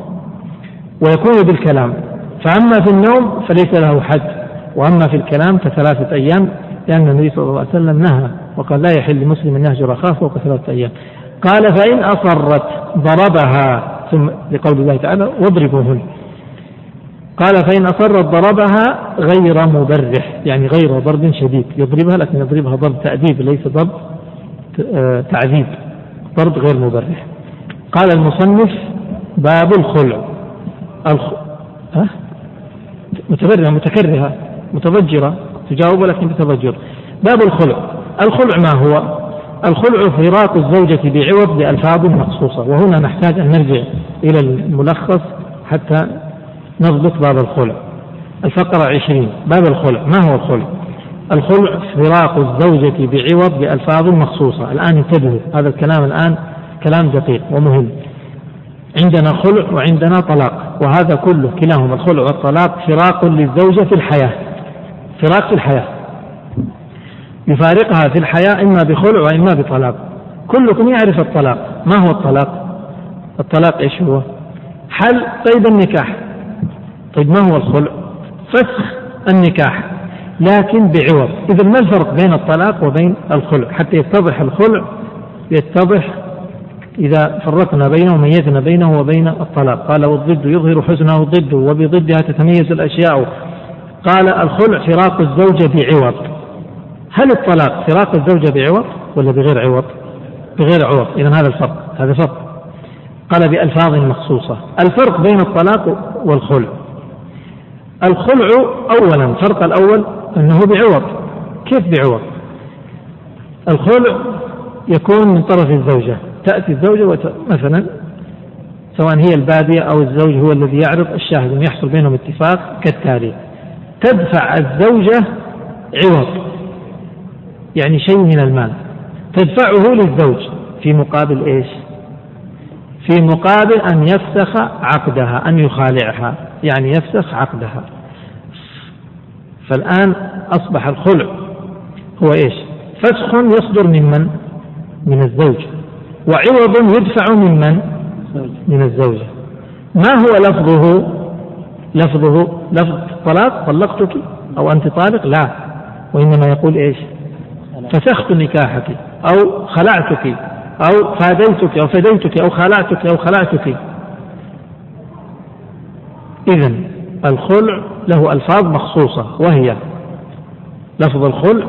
ويكون بالكلام. فأما في النوم فليس له حد وأما في الكلام فثلاثة أيام لأن النبي صلى الله عليه وسلم نهى وقال لا يحل لمسلم أن يهجر أخاه فوق ثلاثة أيام. قال فإن أصرت ضربها ثم لقول الله تعالى واضربوهن قال فإن أصرت ضربها غير مبرح يعني غير ضرب شديد. يضربها لكن يضربها ضرب تأديب ليس ضرب تعذيب. ضرب غير مبرح. قال المصنف باب الخلع. الخ... ها؟ متبرعة متكرهة متضجرة تجاوب لكن بتضجر باب الخلع. الخلع ما هو؟ الخلع فراق الزوجة بعوض بألفاظ مخصوصة وهنا نحتاج أن نرجع إلى الملخص حتى نضبط باب الخلع. الفقرة عشرين. باب الخلع. ما هو الخلع؟ الخلع فراق الزوجة بعوض بألفاظ مخصوصة. الآن انتبهوا هذا الكلام الآن كلام دقيق ومهم. عندنا خلع وعندنا طلاق وهذا كله كلاهما. الخلع والطلاق فراق للزوجة في الحياة. فراق في الحياة. يفارقها في الحياة إما بخلع وإما بطلاق. كلكم يعرف الطلاق. ما هو الطلاق؟ الطلاق إيش هو؟ حل قيد النكاح. طيب ما هو الخلع؟ فسخ النكاح. لكن بعوض. إذا ما الفرق بين الطلاق وبين الخلع؟ حتى يتضح الخلع يتضح إذا فرقنا بينه وميزنا بينه وبين الطلاق. قال والضد يظهر حزنه ضده وبضدها تتميز الأشياء. قال الخلع فراق الزوجة بعوض. هل الطلاق فراق الزوجة بعوض ولا بغير عوض؟ بغير عوض. إذا هذا الفرق. هذا فرق. قال بألفاظ مخصوصة. الفرق بين الطلاق والخلع. الخلع أولا الفرق الأول أنه بعوض. كيف بعوض؟ الخلع يكون من طرف الزوجة. تأتي الزوجة وت... مثلا سواء هي البادية أو الزوج هو الذي يعرض الشاهد يحصل بينهم اتفاق كالتالي. تدفع الزوجة عوض يعني شيء من المال. تدفعه للزوج في مقابل إيش؟ في مقابل أن يفسخ عقدها أن يخالعها يعني يفسخ عقدها. فالآن أصبح الخلع هو إيش؟ فسخ يصدر ممن من؟ الزوج. وعوض يدفع ممن من الزوجة. ما هو لفظه؟ لفظه لفظ طلاق طلقتك أو أنت طالق؟ لا. وإنما يقول إيش؟ فسخت نكاحك أو خلعتك أو فاديتك أو فديتك أو خلعتك أو خلعتك. إذا الخلع له ألفاظ مخصوصة وهي لفظ الخلع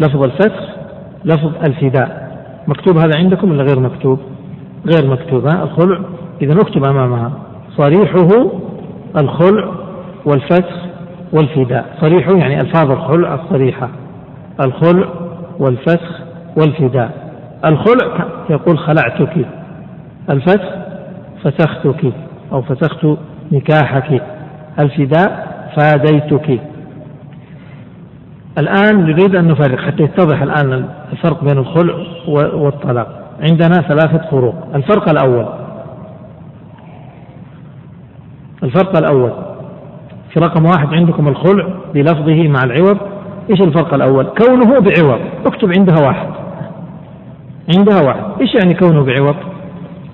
لفظ الفسخ لفظ الفداء. مكتوب هذا عندكم ولا غير مكتوب؟ غير مكتوب ها؟ الخلع إذا نكتب أمامها. صريحه الخلع والفسخ والفداء. صريحه يعني ألفاظ الخلع الصريحة. الخلع والفسخ والفداء. الخلع يقول خلعتك. الفسخ فسختك أو فسخت نكاحك. الفداء فاديتك. الآن نريد أن نفرق حتى يتضح الآن الفرق بين الخلع والطلاق. عندنا ثلاثة فروق. الفرق الأول الفرق الأول. في رقم واحد عندكم الخلع بلفظه مع العوض. إيش الفرق الأول؟ كونه بعوض. اكتب عندها واحد. عندها واحد. إيش يعني كونه بعوض؟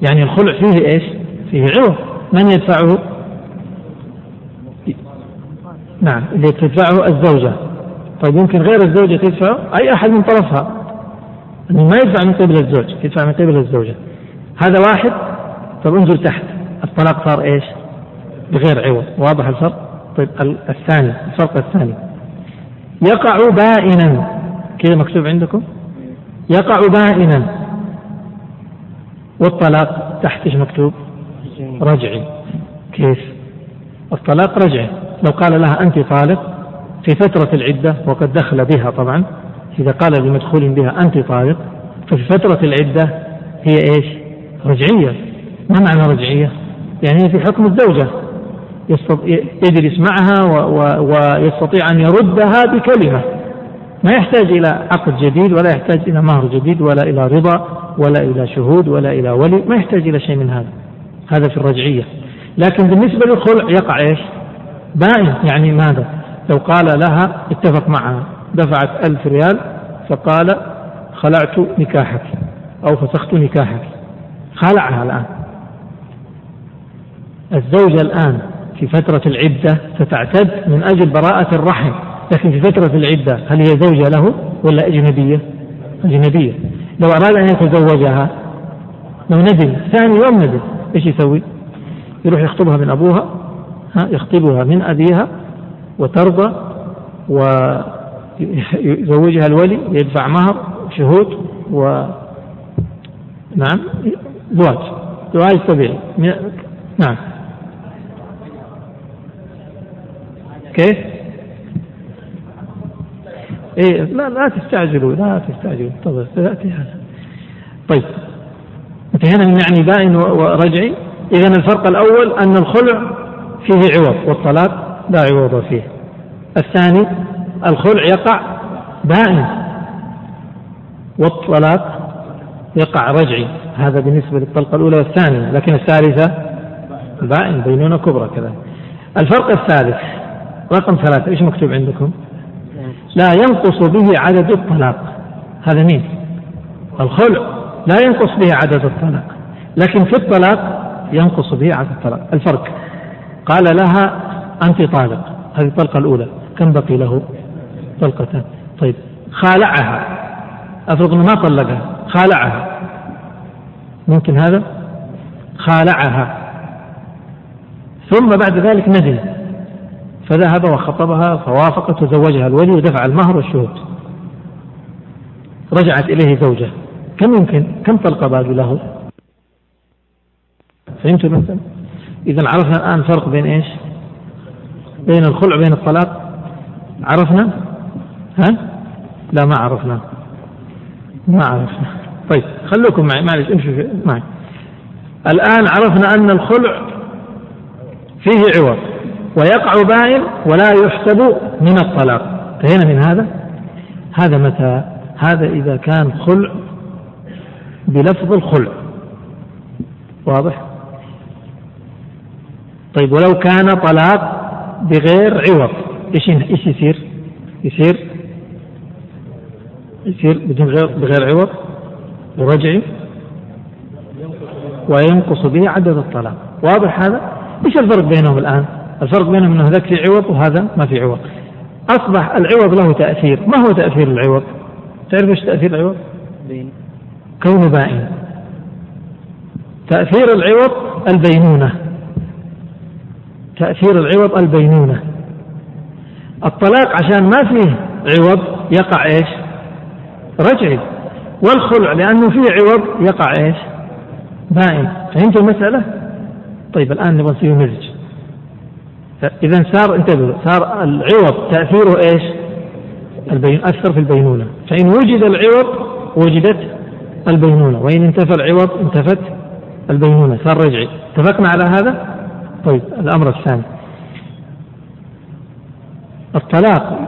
يعني الخلع فيه إيش؟ فيه عوض. من يدفعه؟ نعم اللي تدفعه الزوجة. طيب يمكن غير الزوجة تدفعه أي أحد من طرفها. ما يدفع من قبل الزوج يدفع من قبل الزوجة. هذا واحد؟ طيب انزل تحت. الطلاق صار إيش؟ بغير عوض. واضح الفرق؟ طيب الثاني الفرق الثاني. يقع بائنا كذا مكتوب عندكم؟ يقع بائنا. والطلاق تحت إيش مكتوب؟ رجعي. كيف؟ الطلاق رجعي. لو قال لها أنت طالق في فترة العدة وقد دخل بها طبعا إذا قال لمدخول بها أنت طالق ففي فترة العدة هي إيش؟ رجعية. ما معنى رجعية؟ يعني هي في حكم الزوجة. يجلس معها ويستطيع أن يردها بكلمة. ما يحتاج إلى عقد جديد ولا يحتاج إلى مهر جديد ولا إلى رضا ولا إلى شهود ولا إلى ولي. ما يحتاج إلى شيء من هذا. هذا في الرجعية. لكن بالنسبة للخلع يقع إيش؟ بائن. يعني ماذا؟ لو قال لها اتفق معها دفعت ألف ريال فقال خلعت نكاحك أو فسخت نكاحك. خلعها الآن. الزوجة الآن في فترة العدة ستعتد من أجل براءة الرحم. لكن في فترة العدة هل هي زوجة له ولا أجنبية؟ أجنبية. لو أراد أن يتزوجها لو ندم ثاني يوم ندم إيش يسوي؟ يروح يخطبها من أبوها ها يخطبها من أبيها وترضى ويزوجها الولي يدفع مهر شهود و نعم زواج. زواج طبيعي نعم. كيف؟ إيه لا لا تستعجلوا لا تستعجلوا طيب تأتي هذا. طيب انتهينا من يعني بائن ورجعي. إذا الفرق الأول أن الخلع فيه عوض والطلاق لا عوض فيه. الثاني الخلع يقع بائن والطلاق يقع رجعي. هذا بالنسبة للطلقة الأولى والثانية لكن الثالثة بائن بينونة كبرى كذا الفرق الثالث رقم ثلاثة إيش مكتوب عندكم؟ لا ينقص به عدد الطلاق. هذا مين؟ الخلع لا ينقص به عدد الطلاق. لكن في الطلاق ينقص به عدد الطلاق. الفرق. قال لها أنت طالق. هذه الطلقة الأولى. كم بقي له؟ طلقتان. طيب. خالعها. أفرض أنه ما طلقها. خالعها. ممكن هذا؟ خالعها. ثم بعد ذلك ندم فذهب وخطبها فوافقت وزوجها الولي ودفع المهر والشهود. رجعت إليه زوجة كم يمكن؟ كم طلقة باقي له؟ فهمتوا المثل إذا عرفنا الآن فرق بين إيش؟ بين الخلع وبين الطلاق. عرفنا؟ ها؟ لا ما عرفنا. ما عرفنا. طيب خلوكم معي. معلش امشوا معي. الآن عرفنا أن الخلع فيه عوض. ويقع بائن ولا يحسب من الطلاق. انتهينا من هذا. هذا متى؟ هذا إذا كان خلع بلفظ الخلع. واضح؟ طيب ولو كان طلاق بغير عوض إيش إيش يصير؟ يصير؟ يصير بدون غير بغير عوض؟ ورجعي وينقص به عدد الطلاق. واضح هذا؟ إيش الفرق بينهم الآن؟ الفرق بينهم أن هذاك في عوض وهذا ما في عوض. أصبح العوض له تأثير. ما هو تأثير العوض؟ تعرف إيش تأثير العوض؟ بين. كونه بائن. تأثير العوض البينونة. تأثير العوض البينونة. الطلاق عشان ما فيه عوض يقع إيش؟ رجعي. والخلع لأنه فيه عوض يقع إيش؟ بائن. فهمت المسألة؟ طيب الآن نبغى نسوي مزج. إذا صار انتبهوا صار العوض تأثيره إيش؟ البين أثر في البينونة. فإن وجد العوض وجدت البينونة. وإن انتفى العوض انتفت البينونة. صار رجعي. اتفقنا على هذا؟ طيب الأمر الثاني. الطلاق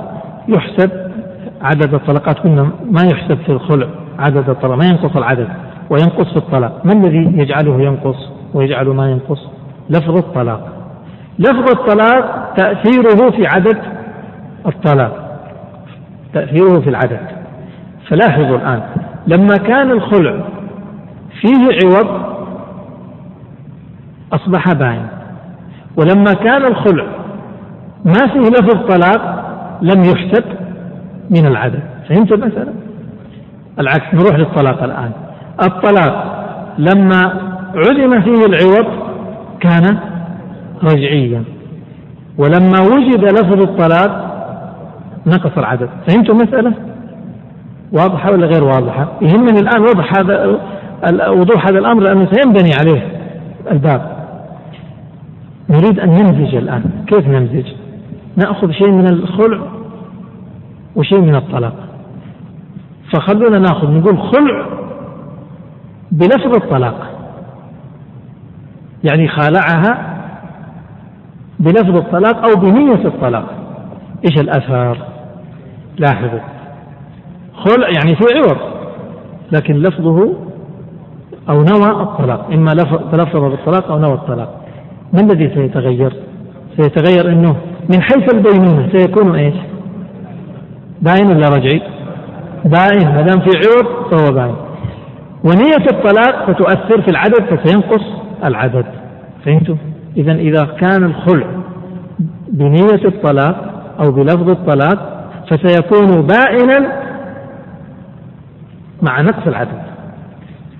يحسب عدد الطلقات. كنا ما يحسب في الخلع عدد الطلاق ما ينقص العدد وينقص في الطلاق. ما الذي يجعله ينقص ويجعل ما ينقص؟ لفظ الطلاق. لفظ الطلاق تأثيره في عدد الطلاق. تأثيره في العدد. فلاحظوا الآن لما كان الخلع فيه عوض أصبح باين. ولما كان الخلع ما فيه لفظ طلاق لم يحسب من العدد. فهمت المسألة؟ العكس نروح للطلاق الآن. الطلاق لما علم فيه العوض كان رجعيا. ولما وجد لفظ الطلاق نقص العدد. فهمتم المسألة؟ واضحة ولا غير واضحة؟ يهمني الآن وضح هذا وضوح هذا الأمر لأنه سينبني عليه الباب. نريد أن نمزج الآن. كيف نمزج نأخذ شيء من الخلع وشيء من الطلاق. فخلونا نأخذ نقول خلع بلفظ الطلاق. يعني خالعها بلفظ الطلاق أو بنية الطلاق. إيش الأثر؟ لاحظوا. خلع يعني في عوض لكن لفظه أو نوى الطلاق. إما تلفظ بالطلاق أو نوى الطلاق. ما الذي سيتغير؟ سيتغير أنه من حيث البينونة سيكون إيش؟ باين ولا رجعي؟ باين. ما دام في عوض فهو باين. ونية الطلاق ستؤثر في العدد فسينقص العدد. فهمتم؟ إذا إذا كان الخلع بنية الطلاق أو بلفظ الطلاق فسيكون بائنا مع نقص العدد.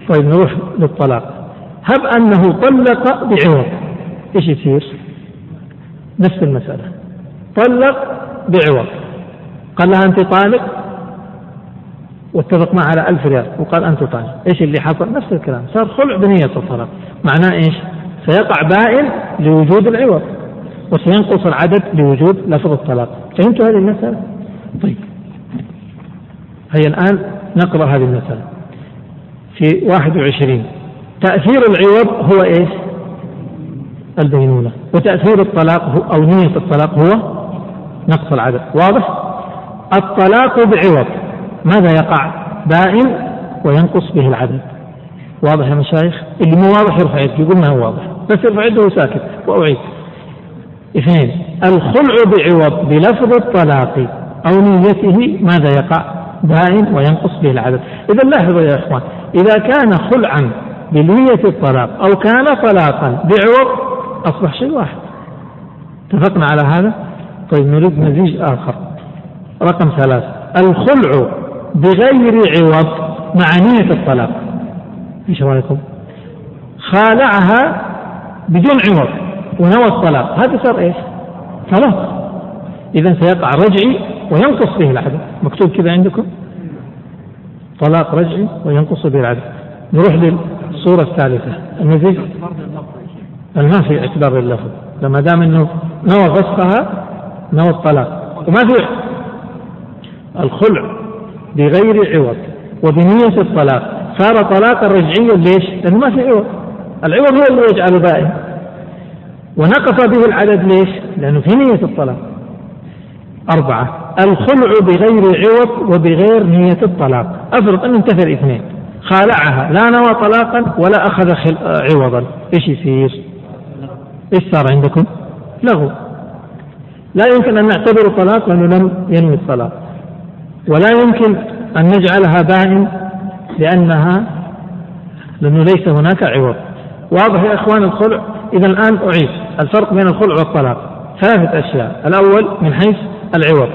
طيب نروح للطلاق. هب أنه طلق بعوض. إيش يصير؟ نفس المسألة. طلق بعوض. قال لها أنت طالق؟ واتفق معها على ألف ريال. وقال أنت طالق. إيش اللي حصل؟ نفس الكلام. صار خلع بنية الطلاق. معناه إيش؟ سيقع بائن لوجود العوض وسينقص العدد لوجود لفظ الطلاق. فهمتوا هذه المسألة؟ طيب. هيا الآن نقرأ هذه المسألة. في 21 تأثير العوض هو إيش؟ البينونة. وتأثير الطلاق هو أو نية الطلاق هو نقص العدد. واضح؟ الطلاق بعوض. ماذا يقع؟ بائن وينقص به العدد. واضح يا مشايخ؟ اللي مو واضح يرفع يده يقول ما هو واضح. بس يرفع يده وساكت وأعيد اثنين الخلع بعوض بلفظ الطلاق أو نيته ماذا يقع؟ بائن وينقص به العدد. إذا لاحظوا يا إخوان إذا كان خلعا بنية الطلاق أو كان طلاقا بعوض أصبح شيء واحد. اتفقنا على هذا؟ طيب نريد مزيج آخر. رقم ثلاث الخلع بغير عوض مع نية الطلاق. إيش رأيكم؟ خالعها بدون عوض ونوى الطلاق هذا صار إيش؟ طلاق اذا سيقع رجعي وينقص به العدد. مكتوب كذا عندكم؟ طلاق رجعي وينقص به العدد. نروح للصورة الثالثة. المزيج ما في اعتبار لللفظ لما دام إنه نوى فسخها نوى الطلاق. وما في؟ الخلع بغير عوض وبنية الطلاق. صار طلاقا رجعيا ليش؟ لأنه ما في عوض. العوض هو اللي يجعله بائن ونقص به العدد ليش؟ لأنه في نية الطلاق. أربعة الخلع بغير عوض وبغير نية الطلاق. أفرض أنه انتفى اثنين خالعها. لا نوى طلاقا ولا أخذ عوضا. إيش يصير؟ إيش صار عندكم؟ لغو. لا يمكن أن نعتبره طلاق لأنه لم ينوي الطلاق. ولا يمكن أن نجعلها بائن لأنها لأنه ليس هناك عوض. واضح يا إخوان الخلع؟ إذا الآن أعيد. الفرق بين الخلع والطلاق. ثلاثة أشياء. الأول من حيث العوض.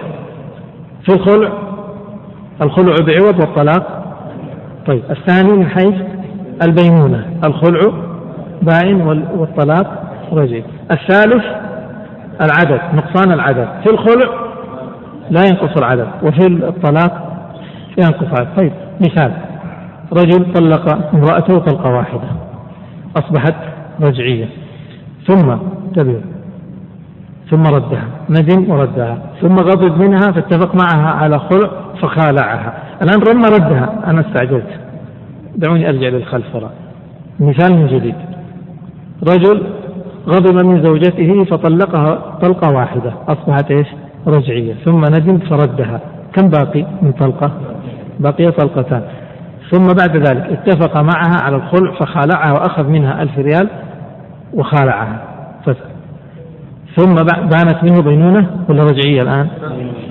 في الخلع الخلع بعوض والطلاق. طيب الثاني من حيث البينونة. الخلع بائن والطلاق رجل. الثالث العدد نقصان العدد. في الخلع لا ينقص العدد وفي الطلاق ينقص العدد. طيب مثال. رجل طلق امرأته طلقة واحدة. أصبحت رجعية. ثم انتبهوا ثم ردها. ندم وردها. ثم غضب منها فاتفق معها على خلع فخالعها. الآن رمى ردها. أنا استعجلت. دعوني أرجع للخلف وراء مثال من جديد. رجل غضب من زوجته فطلقها طلقة واحدة. أصبحت إيش؟ رجعية. ثم ندم فردها. كم باقي من طلقة؟ بقي طلقتان. ثم بعد ذلك اتفق معها على الخلع فخالعها وأخذ منها ألف ريال وخالعها. ثم بانت منه بينونة ولا رجعية الآن؟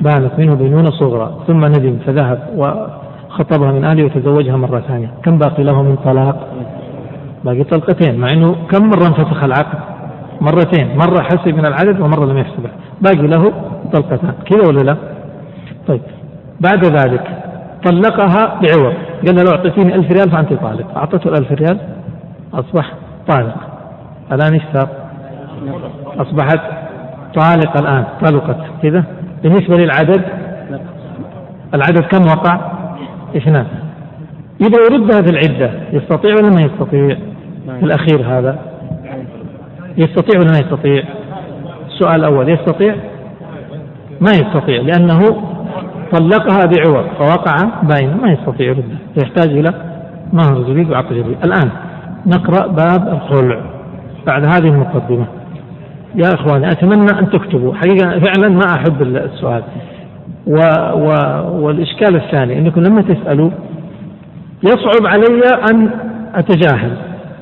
بانت منه بينونة صغرى. ثم ندم فذهب وخطبها من أهله وتزوجها مرة ثانية. كم باقي له من طلاق؟ باقي طلقتين مع أنه كم مرة انفسخ العقد؟ مرتين. مرة حسب من العدد ومرة لم يحسبه باقي له طلقتان. كذا ولا لا؟ طيب. بعد ذلك طلقها بعوض قال لو أعطيتيني ألف ريال فأنت طالق أعطته الألف ريال أصبح طالق الآن إيش صار؟ أصبحت طالق الآن طلقت كذا بالنسبة للعدد العدد كم وقع؟ اثنان إذا يردها في العدة يستطيع ولا ما يستطيع؟ الأخير هذا يستطيع ولا ما يستطيع؟ السؤال الأول يستطيع؟ ما يستطيع لأنه طلقها بعوض. فوقع باين ما يستطيع يردها يحتاج إلى مهر جديد وعقد جديد الآن نقرأ باب الخلع. بعد هذه المقدمة. يا إخواني أتمنى أن تكتبوا. حقيقة فعلا ما أحب السؤال. و و والإشكال الثاني أنكم لما تسألوا يصعب علي أن أتجاهل.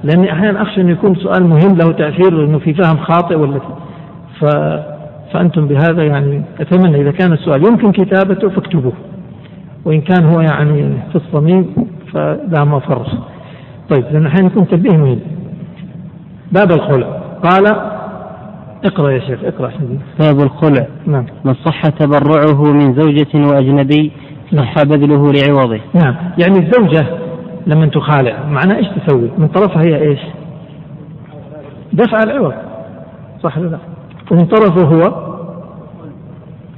لأني أحيانا أخشى أن يكون سؤال مهم له تأثير أنه في فهم خاطئ ولا ف فأنتم بهذا يعني أتمنى إذا كان السؤال يمكن كتابته فاكتبوه. وإن كان هو يعني في الصميم فلا مفر. طيب لأن أحيانا يكون تنبيه مهم باب الخلع. قال اقرأ يا شيخ اقرأ حديث. باب الخلع. نعم. من صح تبرعه من زوجة وأجنبي؟ صح بذله لعوضه. نعم. يعني الزوجة لما تخالع معناه إيش تسوي؟ من طرفها هي إيش؟ دفع العوض. صح ولا لا؟ ومن طرفه هو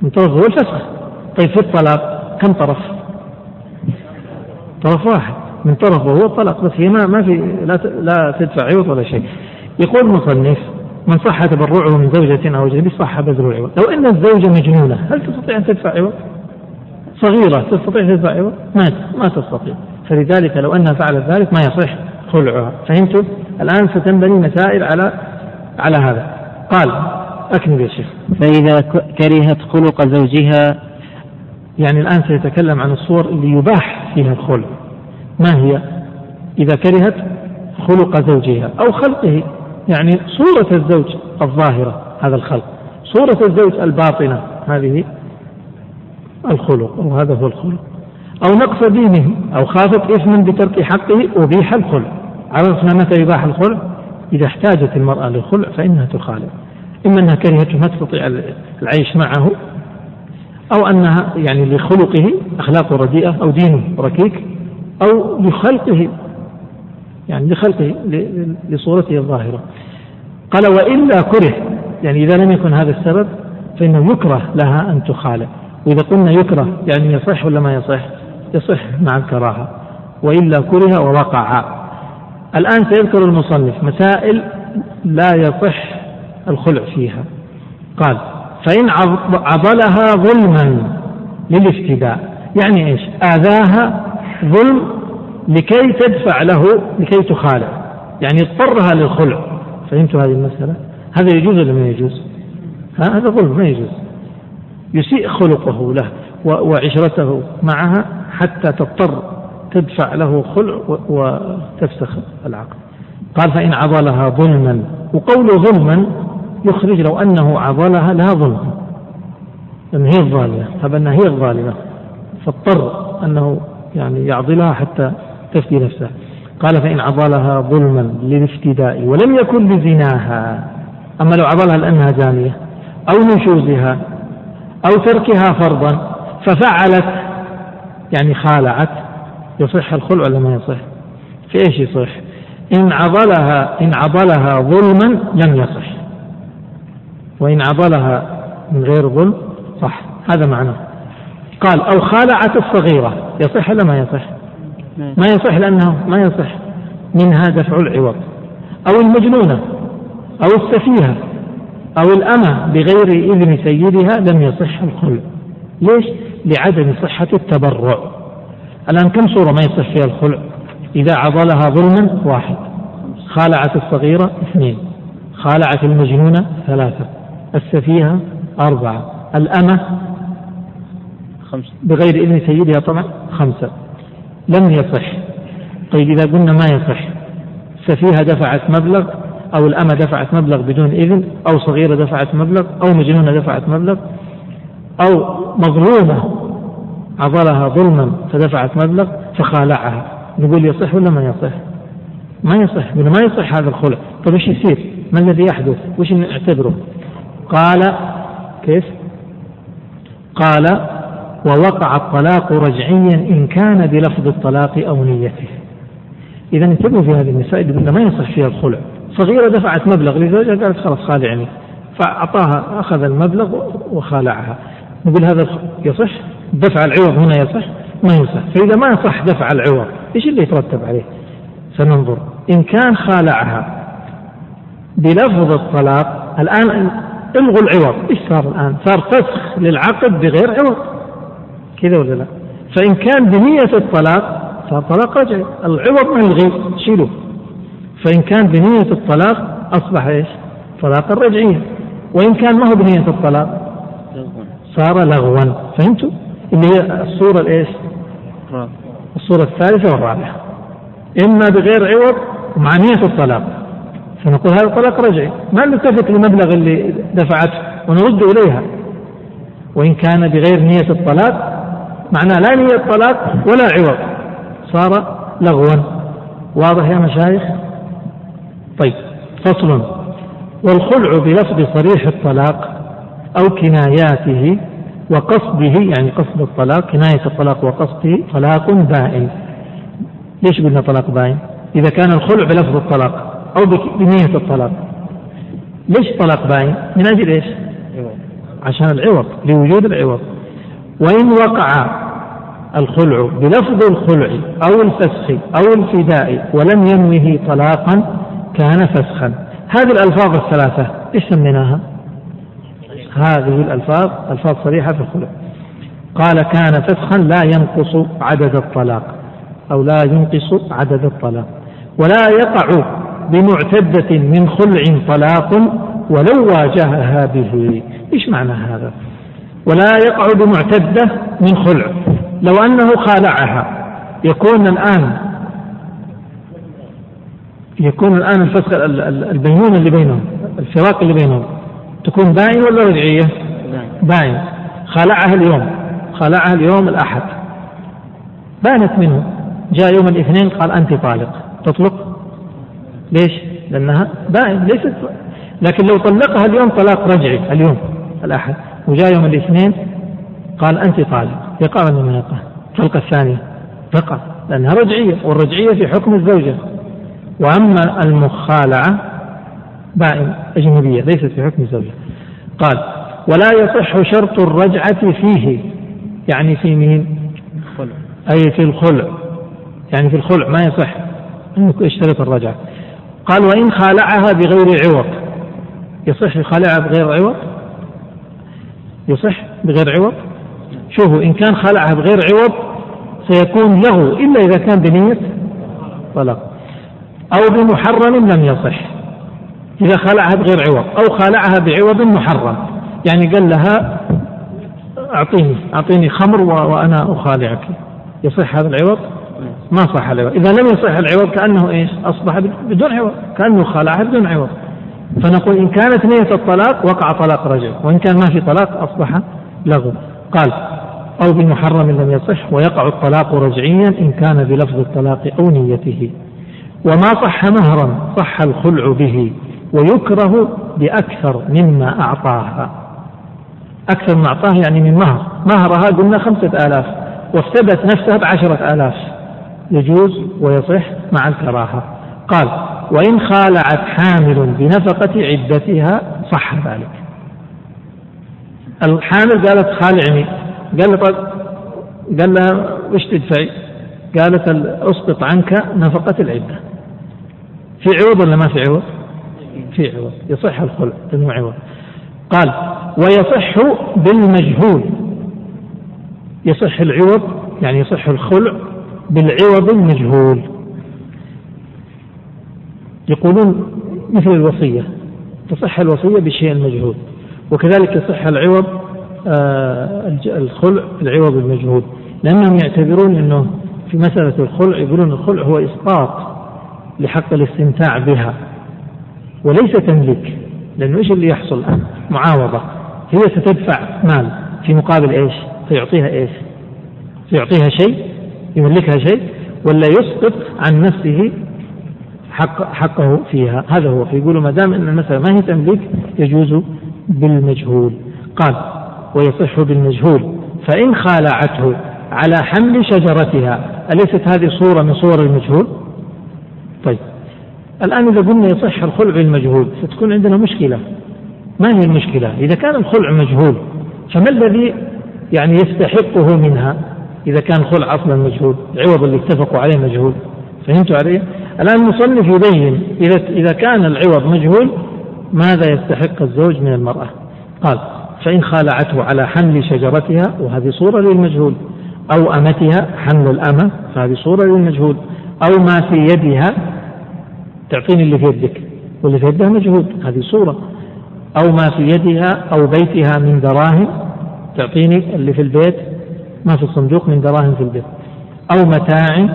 من طرفه هو الفسخ طيب في الطلاق كم طرف؟ طرف واحد من طرفه هو الطلاق بس هي ما ما في لا لا تدفع عوض ولا شيء يقول المصنف من صح تبرعه من زوجة أو أجنبي صح بذل العوض لو أن الزوجة مجنونة هل تستطيع أن تدفع عوض؟ صغيرة تستطيع تدفع عوض؟ ما ما تستطيع فلذلك لو أنها فعلت ذلك ما يصح خلعها فهمتم؟ الآن ستنبني مسائل على على هذا قال أكمل يا شيخ فإذا كرهت خلق زوجها يعني الآن سيتكلم عن الصور اللي يباح فيها الخلع ما هي؟ إذا كرهت خلق زوجها أو خلقه يعني صورة الزوج الظاهرة هذا الخلق. صورة الزوج الباطنة هذه الخلق أو هذا هو الخلق. أو نقص دينه أو خافت إثما بترك حقه أبيح الخلع عرفنا متى يباح الخلع إذا احتاجت المرأة للخلع فإنها تخالع إما أنها كرهته ما تستطيع العيش معه أو أنها يعني لخلقه أخلاقه رديئة أو دينه ركيك أو لخلقه يعني لخلقه لصورته الظاهرة. قال وإلا كره يعني إذا لم يكن هذا السبب فإنه يكره لها أن تخالع وإذا قلنا يكره يعني يصح ولا ما يصح؟ يصح مع الكراهة. وإلا كره ووقع. الآن سيذكر المصنف مسائل لا يصح الخلع فيها قال فإن عضلها ظلما للافتداء يعني إيش؟ آذاها ظلم لكي تدفع له لكي تخالع يعني اضطرها للخلع فهمتوا هذه المسألة؟ هذا يجوز ولا ما يجوز؟ هذا ظلم ما يجوز يسيء خلقه له وعشرته معها حتى تضطر تدفع له خلع وتفسخ العقد قال فإن عضلها ظلما وقول ظلما يخرج لو أنه عضلها لها ظلم. لأن هي الظالمة. هب أنها هي الظالمة. فاضطر أنه يعني يعضلها حتى تفدي نفسها. قال فإن عضلها ظلما للافتداء ولم يكن لزناها. أما لو عضلها لأنها زانية أو نشوزها أو تركها فرضا ففعلت يعني خالعت. يصح الخلع ولا ما يصح؟ في إيش يصح؟ إن عضلها إن عضلها ظلما لم يصح. وإن عضلها من غير ظلم صح. هذا معناه قال أو خالعت الصغيرة. يصح ولا ما يصح؟ ما يصح لأنه ما يصح. منها دفع العوض. أو المجنونة أو السفيهة أو الأمة بغير إذن سيدها لم يصح الخلع. ليش؟ لعدم صحة التبرع. الآن كم صورة ما يصح فيها الخلع؟ إذا عضلها ظلما واحد. خالعت الصغيرة اثنين. خالعت المجنونة ثلاثة. السفيهة أربعة الأمة خمسة بغير إذن سيدها طبعا خمسة لم يصح طيب إذا قلنا ما يصح سفيهة دفعت مبلغ أو الأمة دفعت مبلغ بدون إذن أو صغيرة دفعت مبلغ أو مجنونة دفعت مبلغ أو مظلومة عضلها ظلما فدفعت مبلغ فخالعها نقول يصح ولا ما يصح؟ ما يصح ما يصح هذا الخلع طيب إيش يصير؟ ما الذي يحدث؟ وش نعتبره؟ قال كيف؟ قال ووقع الطلاق رجعيا إن كان بلفظ الطلاق أو نيته. إذا انتبهوا في هذه المسائل يقول ما يصح فيها الخلع. صغيرة دفعت مبلغ لزوجها قالت خلاص خالعني فأعطاها أخذ المبلغ وخالعها نقول هذا يصح؟ دفع العوض هنا يصح؟ ما يصح. فإذا ما يصح دفع العوض إيش اللي يترتب عليه؟ سننظر. إن كان خالعها بلفظ الطلاق الآن الغوا العوض. إيش صار الآن؟ صار فسخ للعقد بغير عوض. كذا ولا لا؟ فإن كان بنية الطلاق صار طلاق رجعي. العوض ما يلغي شيله فإن كان بنية الطلاق أصبح إيش؟ طلاقا رجعيا. وإن كان ما هو بنية الطلاق صار لغوا. فهمتوا؟ اللي هي الصورة الإيش؟ الصورة الثالثة والرابعة. إما بغير عوض ومع نية الطلاق. فنقول هذا طلاق رجعي. ما نلتفت للمبلغ اللي دفعته ونرد إليها. وإن كان بغير نية الطلاق معناه لا نية طلاق ولا عوض. صار لغوا. واضح يا مشايخ؟ طيب فصل والخلع بلفظ صريح الطلاق أو كناياته وقصده يعني قصد الطلاق كناية الطلاق وقصده طلاق بائن. ليش قلنا طلاق باين إذا كان الخلع بلفظ الطلاق. أو بنية الطلاق. ليش طلاق باين؟ من أجل إيش؟ عشان العوض لوجود العوض. وإن وقع الخلع بلفظ الخلع أو الفسخ أو الفداء ولم ينوه طلاقا كان فسخا. هذه الألفاظ الثلاثة إيش سميناها؟ هذه الألفاظ ألفاظ صريحة في الخلع. قال كان فسخا لا ينقص عدد الطلاق أو لا ينقص عدد الطلاق. ولا يقع بمعتدة من خلع طلاق ولو واجهها به. إيش معنى هذا؟ ولا يقع بمعتدة من خلع. لو أنه خالعها يكون الآن يكون الآن الفسخ البينونة اللي بينهم الفراق اللي بينهم تكون باين ولا رجعية؟ باين. خلعها اليوم. خلعها اليوم الأحد. بانت منه. جاء يوم الاثنين قال أنت طالق. تطلق؟ ليش؟ لأنها باين ليست لكن لو طلقها اليوم طلاق رجعي اليوم الأحد. وجاء يوم الاثنين قال أنت طالق. يقع ما يقع؟ الطلقة الثانية تقع لأنها رجعية والرجعية في حكم الزوجة. وأما المخالعة بائن أجنبية ليست في حكم الزوجة. قال ولا يصح شرط الرجعة فيه. يعني في مين؟ أي في الخلع. يعني في الخلع ما يصح أن يشترط الرجعة. قال وإن خالعها بغير عوض. يصح يخالعها بغير عوض؟ يصح بغير عوض؟ شوفوا إن كان خلعها بغير عوض سيكون له إلا إذا كان بنية طلاق. أو بمحرم لم يصح. إذا خلعها بغير عوض. أو خلعها بعوض محرم. يعني قال لها أعطيني أعطيني خمر وأنا أخالعك. يصح هذا العوض؟ ما صح العوض. إذا لم يصح العوض كأنه إيش؟ أصبح بدون عوض كأنه خلعها بدون عوض. فنقول إن كانت نية الطلاق وقع طلاق رجل وإن كان ما في طلاق أصبح لغو. قال أو بمحرم لم يصح ويقع الطلاق رجعيا إن كان بلفظ الطلاق أو نيته. وما صح مهرا صح الخلع به ويكره بأكثر مما أعطاها. أكثر ما أعطاه يعني من مهر. مهرها قلنا خمسة آلاف وافتدت نفسها بعشرة آلاف. يجوز ويصح مع الكراهة. قال وإن خالعت حامل بنفقة عدتها صح ذلك. الحامل قالت خالعني. قال له طيب قال لها وش تدفعي؟ قالت أسقط عنك نفقة العدة. في عوض ولا ما في عوض؟ في عوض. يصح الخلع بدون عوض. قال ويصح بالمجهول. يصح العوض يعني يصح الخلع بالعوض المجهول. يقولون مثل الوصية تصح الوصية بالشيء المجهول وكذلك يصح العوض آه الخلع العوض المجهول. لأنهم يعتبرون أنه في مسألة الخلع يقولون الخلع هو إسقاط لحق الاستمتاع بها وليس تمليك. لأنه إيش اللي يحصل؟ الآن معاوضة. هي ستدفع مال في مقابل إيش؟ فيعطيها إيش؟ فيعطيها شيء يملكها شيء ولا يسقط عن نفسه حق حقه فيها. هذا هو. فيقولوا ما دام أن المسألة ما هي تمليك يجوز بالمجهول. قال ويصح بالمجهول. فإن خالعته على حمل شجرتها أليست هذه صورة من صور المجهول؟ طيب. الآن إذا قلنا يصح الخلع بالمجهول ستكون عندنا مشكلة. ما هي المشكلة؟ إذا كان الخلع مجهول فما الذي يعني يستحقه منها؟ إذا كان الخلع أصلا مجهول العوض اللي اتفقوا عليه مجهول. فهمتوا علي؟ الآن المصنف يبين إذا إذا كان العوض مجهول ماذا يستحق الزوج من المرأة؟ قال فإن خالعته على حمل شجرتها وهذه صورة للمجهول. أو أمتها حمل الأمة فهذه صورة للمجهول. أو ما في يدها تعطيني اللي في يدك واللي في يدها مجهود هذه صورة. أو ما في يدها أو بيتها من دراهم تعطيني اللي في البيت ما في الصندوق من دراهم في البيت. أو متاع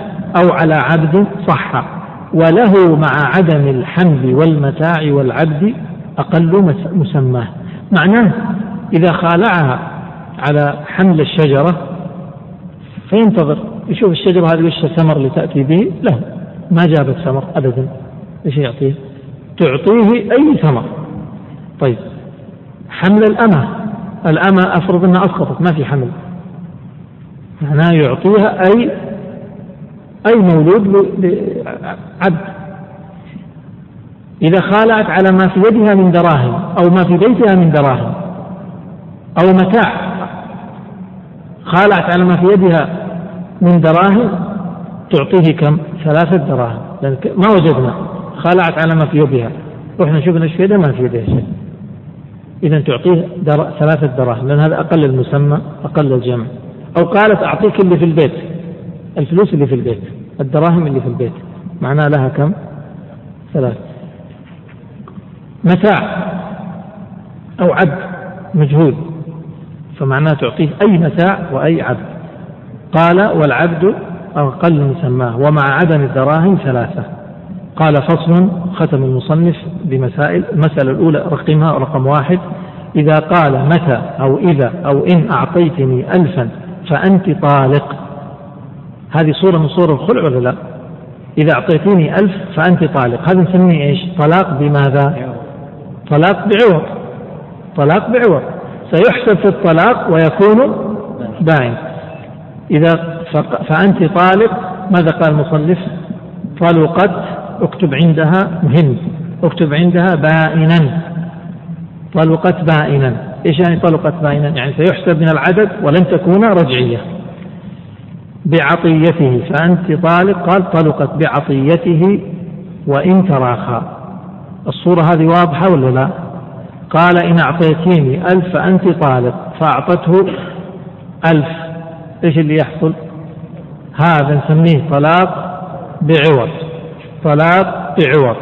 أو على عبد صح. وله مع عدم الحمل والمتاع والعبد أقل مسماه. معناه إذا خالعها على حمل الشجرة فينتظر. يشوف الشجرة هذه وش الثمر اللي تأتي به؟ له ما جابت ثمر أبدا. إيش يعطيه؟ تعطيه أي ثمر. طيب حمل الأمة. الأمة أفرض أنها أسقطت ما في حمل. معناه يعطيها أي أي مولود لعبد إذا خالعت على ما في يدها من دراهم أو ما في بيتها من دراهم أو متاع خالعت على ما في يدها من دراهم تعطيه كم؟ ثلاثة دراهم. لأن ما وجدنا. خالعت على ما في يدها. رحنا شفنا إيش في يدها ما في يدها شيء. إذا تعطيه در... ثلاثة دراهم. لأن هذا أقل المسمى أقل الجمع. أو قالت أعطيك اللي في البيت. الفلوس اللي في البيت الدراهم اللي في البيت. معناه لها كم؟ ثلاث. متاع أو عبد مجهول. فمعناه تعطيه أي متاع وأي عبد قال والعبد أقل مسماه ومع عدم الدراهم ثلاثة. قال فصل ختم المصنف بمسائل. المسألة الأولى رقمها رقم واحد. إذا قال متى أو إذا أو إن أعطيتني ألفا فأنت طالق هذه صورة من صور الخلع ولا لا؟ إذا أعطيتني ألف فأنت طالق هذا نسميه إيش؟ طلاق بماذا؟ طلاق بعوض طلاق بعوض سيحسب في الطلاق ويكون باين إذا فأنت طالق ماذا قال المصنف؟ طلقت اكتب عندها مهم اكتب عندها بائنا طلقت بائنا. إيش يعني طلقت بائنا؟ يعني سيحسب من العدد ولن تكون رجعية. بعطيته فأنت طالق قال طلقت بعطيته وإن تراخى. الصورة هذه واضحة ولا لا؟ قال إن أعطيتيني ألف فأنت طالق فأعطته ألف. إيش اللي يحصل؟ هذا نسميه طلاق بعوض. طلاق بعوض.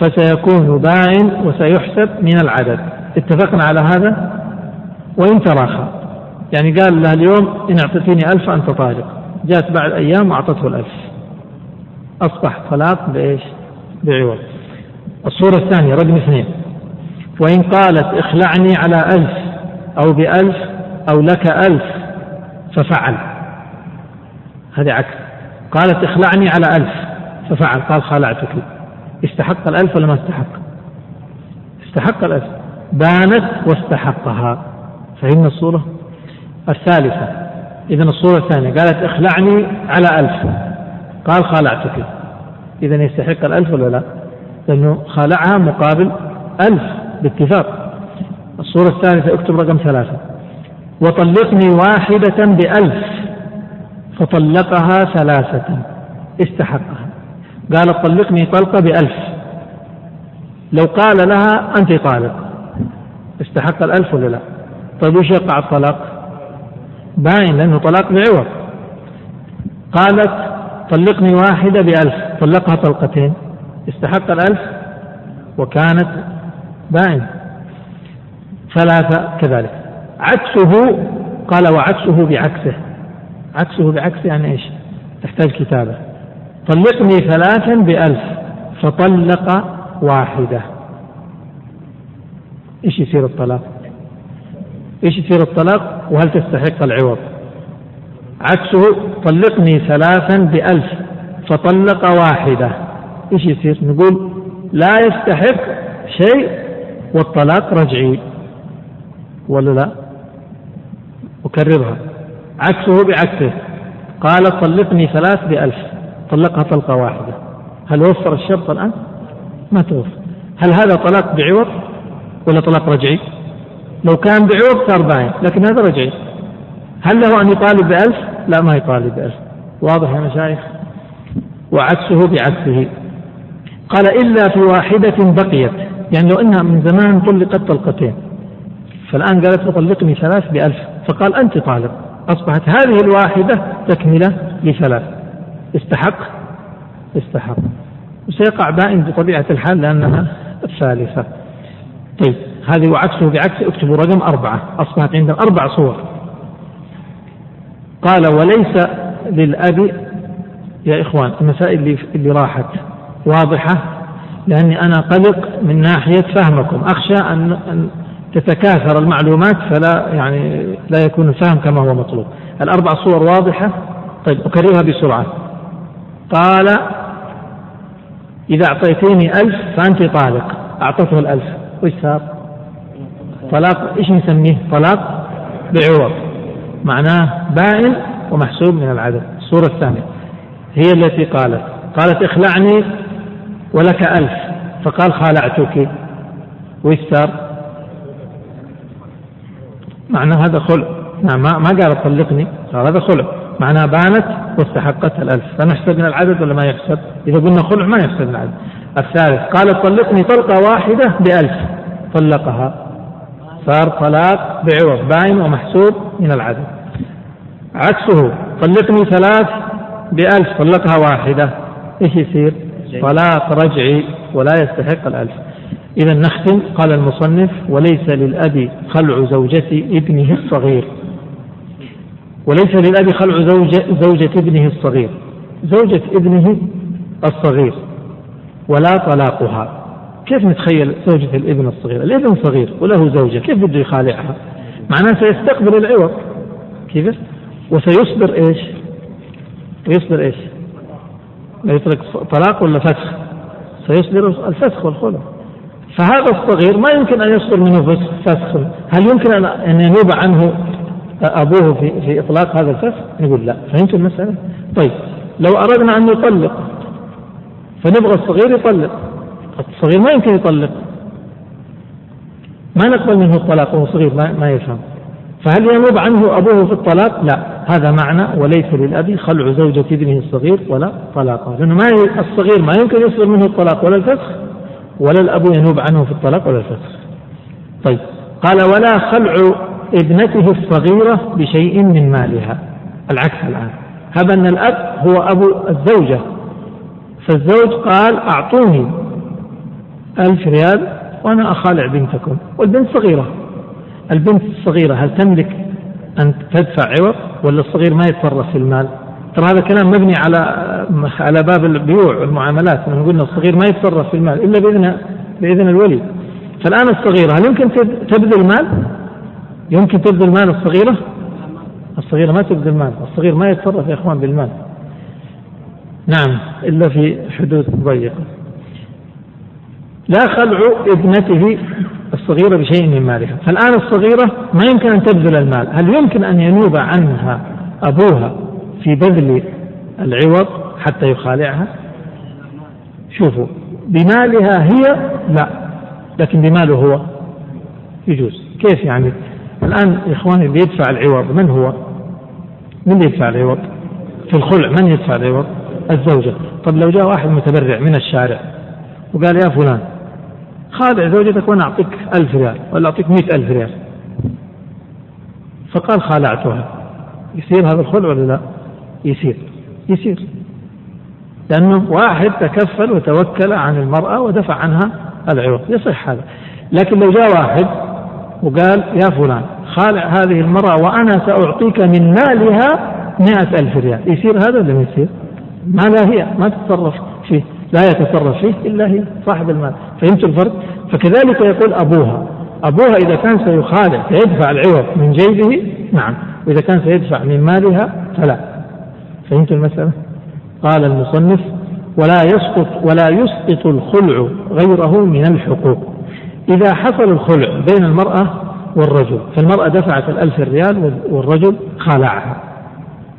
فسيكون باين وسيحسب من العدد. اتفقنا على هذا وإن تراخى. يعني قال له اليوم إن أعطيتيني ألف فأنت طالق. جاءت بعد أيام وأعطته الألف. أصبح طلاق بإيش؟ بعوض. الصورة الثانية رقم اثنين. وإن قالت اخلعني على ألف أو بألف أو لك ألف ففعل. هذه عكس. قالت اخلعني على ألف ففعل. قال خلعتك. استحق الألف ولا ما استحق؟ استحق الألف. بانت واستحقها. فهمنا الصورة؟ الثالثة. إذا الصورة الثانية. قالت اخلعني على ألف. قال خالعتك إذا يستحق الألف ولا لا؟ لأنه خالعها مقابل ألف باتفاق. الصورة الثالثة اكتب رقم ثلاثة. وطلقني واحدة بألف. فطلقها ثلاثة. استحقها. قال طلقني طلقة بألف. لو قال لها أنت طالق. استحق الألف ولا لا؟ طيب وش يقع الطلاق؟ باين لأنه طلاق بعوض. قالت طلقني واحدة بألف طلقها طلقتين. استحق الألف وكانت باين. ثلاثة كذلك. عكسه قال وعكسه بعكسه. عكسه بعكسه يعني إيش؟ تحتاج كتابة. طلقني ثلاثا بألف فطلق واحدة. إيش يصير الطلاق؟ إيش يصير الطلاق؟ وهل تستحق العوض؟ عكسه طلقني ثلاثا بألف فطلق واحدة. إيش يصير نقول لا يستحق شيء والطلاق رجعي. ولا لا؟ أكررها. عكسه بعكسه. قال طلقني ثلاث بألف طلقها طلقة واحدة. هل وفر الشرط الآن؟ ما توفر. هل هذا طلاق بعوض؟ ولا طلاق رجعي؟ لو كان بعوض صار باين لكن هذا رجعي. هل له أن يطالب بألف؟ لا ما يطالب بألف. واضح يا مشايخ؟ وعكسه بعكسه. قال إلا في واحدة بقيت. يعني لو أنها من زمان طلقت طلقتين. فالآن قالت فطلقني ثلاث بألف. فقال أنت طالق. أصبحت هذه الواحدة تكملة لثلاث. استحق؟ استحق. وسيقع بائن بطبيعة الحال لأنها الثالثة. طيب هذه وعكسه بعكس اكتبوا رقم أربعة أصبحت عندنا أربع صور. قال وليس للأب يا إخوان المسائل اللي, اللي راحت واضحة لأني أنا قلق من ناحية فهمكم. أخشى أن, أن تتكاثر المعلومات فلا يعني لا يكون الفهم كما هو مطلوب. الأربع صور واضحة؟ طيب أكررها بسرعة. قال إذا أعطيتيني ألف فأنت طالق. أعطته الألف. وش صار طلاق إيش نسميه؟ طلاق بعوض. معناه بائن ومحسوب من العدد الصورة الثانية. هي التي قالت. قالت اخلعني ولك ألف. فقال خالعتك. وش صار معناه هذا خلع نعم ما قال طلقني. قال هذا خلع معناها بانت واستحقت الألف. فنحسب من العدد ولا ما يحسب؟ إذا قلنا خلع ما يحسب من العدد. الثالث قالت طلقني طلقة واحدة بألف. طلقها. صار طلاق بعوض باين ومحسوب من العدد. عكسه طلقني ثلاث بألف طلقها واحدة. إيش يصير؟ طلاق رجعي ولا يستحق الألف. إذا نختم قال المصنف وليس للأب خلع زوجة ابنه الصغير. وليس للأب خلع زوجة, زوجة ابنه الصغير. زوجة ابنه الصغير. ولا طلاقها. كيف نتخيل زوجة الابن الصغير؟ الابن صغير وله زوجة كيف بده يخالعها؟ معناه سيستقبل العوض. كيف؟ وسيصدر إيش؟ يصدر إيش؟ يترك طلاق ولا فسخ سيصدر الفسخ والخلع. فهذا الصغير ما يمكن أن يصدر منه فسخ. هل يمكن ان ينوب عنه أبوه في في إطلاق هذا الفسخ نقول لا. فهمت المسألة؟ طيب لو أردنا أن نطلق فنبغى الصغير يطلق. الصغير ما يمكن يطلق. ما نقبل منه الطلاق وهو صغير ما, ما يفهم. فهل ينوب عنه أبوه في الطلاق؟ لا. هذا معنى وليس للأب خلع زوجة ابنه الصغير ولا طلاقها لأنه ما الصغير ما يمكن يصدر منه الطلاق ولا الفسخ ولا الأب ينوب عنه في الطلاق ولا الفسخ. طيب. قال ولا خلع ابنته الصغيرة بشيء من مالها. العكس الآن. هذا أن الأب هو أبو الزوجة. فالزوج قال أعطوني ألف ريال وأنا أخالع بنتكم والبنت صغيرة البنت الصغيرة هل تملك أن تدفع عوض ولا الصغير ما يتصرف في المال ترى هذا كلام مبني على على باب البيوع والمعاملات نحن قلنا الصغير ما يتصرف في المال إلا بإذن بإذن الولي فالآن الصغيرة هل يمكن تبذل مال؟ يمكن تبذل مال الصغيرة؟ الصغيرة ما تبذل مال، الصغير ما يتصرف يا إخوان بالمال. نعم. إلا في حدود ضيقة. لا خلع ابنته الصغيرة بشيء من مالها. فالآن الصغيرة ما يمكن أن تبذل المال. هل يمكن أن ينوب عنها أبوها في بذل العوض حتى يخالعها؟ شوفوا بمالها هي لا لكن بماله هو يجوز. كيف يعني؟ الآن إخواني اللي يدفع العوض من هو؟ من يدفع العوض؟ في الخلع من يدفع العوض؟ الزوجة. طب لو جاء واحد متبرع من الشارع وقال يا فلان خالع زوجتك وأنا أعطيك ألف ريال ولا أعطيك مئة ألف ريال. فقال خالعتها يصير هذا الخلع ولا لا؟ يصير. يصير. لأنه واحد تكفل وتوكل عن المرأة ودفع عنها العوض. يصح هذا. لكن لو جاء واحد وقال يا فلان خالع هذه المرأة وأنا سأعطيك من مالها مئة ألف ريال. يصير هذا ولا ما يصير؟ ما لا هي ما تتصرف فيه لا يتصرف فيه إلا هي صاحب المال. فهمت الفرق؟ فكذلك يقول أبوها. أبوها إذا كان سيخالع سيدفع العوض من جيبه نعم. وإذا كان سيدفع من مالها فلا. فهمت المسألة؟ قال المصنف ولا يسقط ولا يسقط الخلع غيره من الحقوق. إذا حصل الخلع بين المرأة والرجل فالمرأة دفعت الألف ريال والرجل خالعها.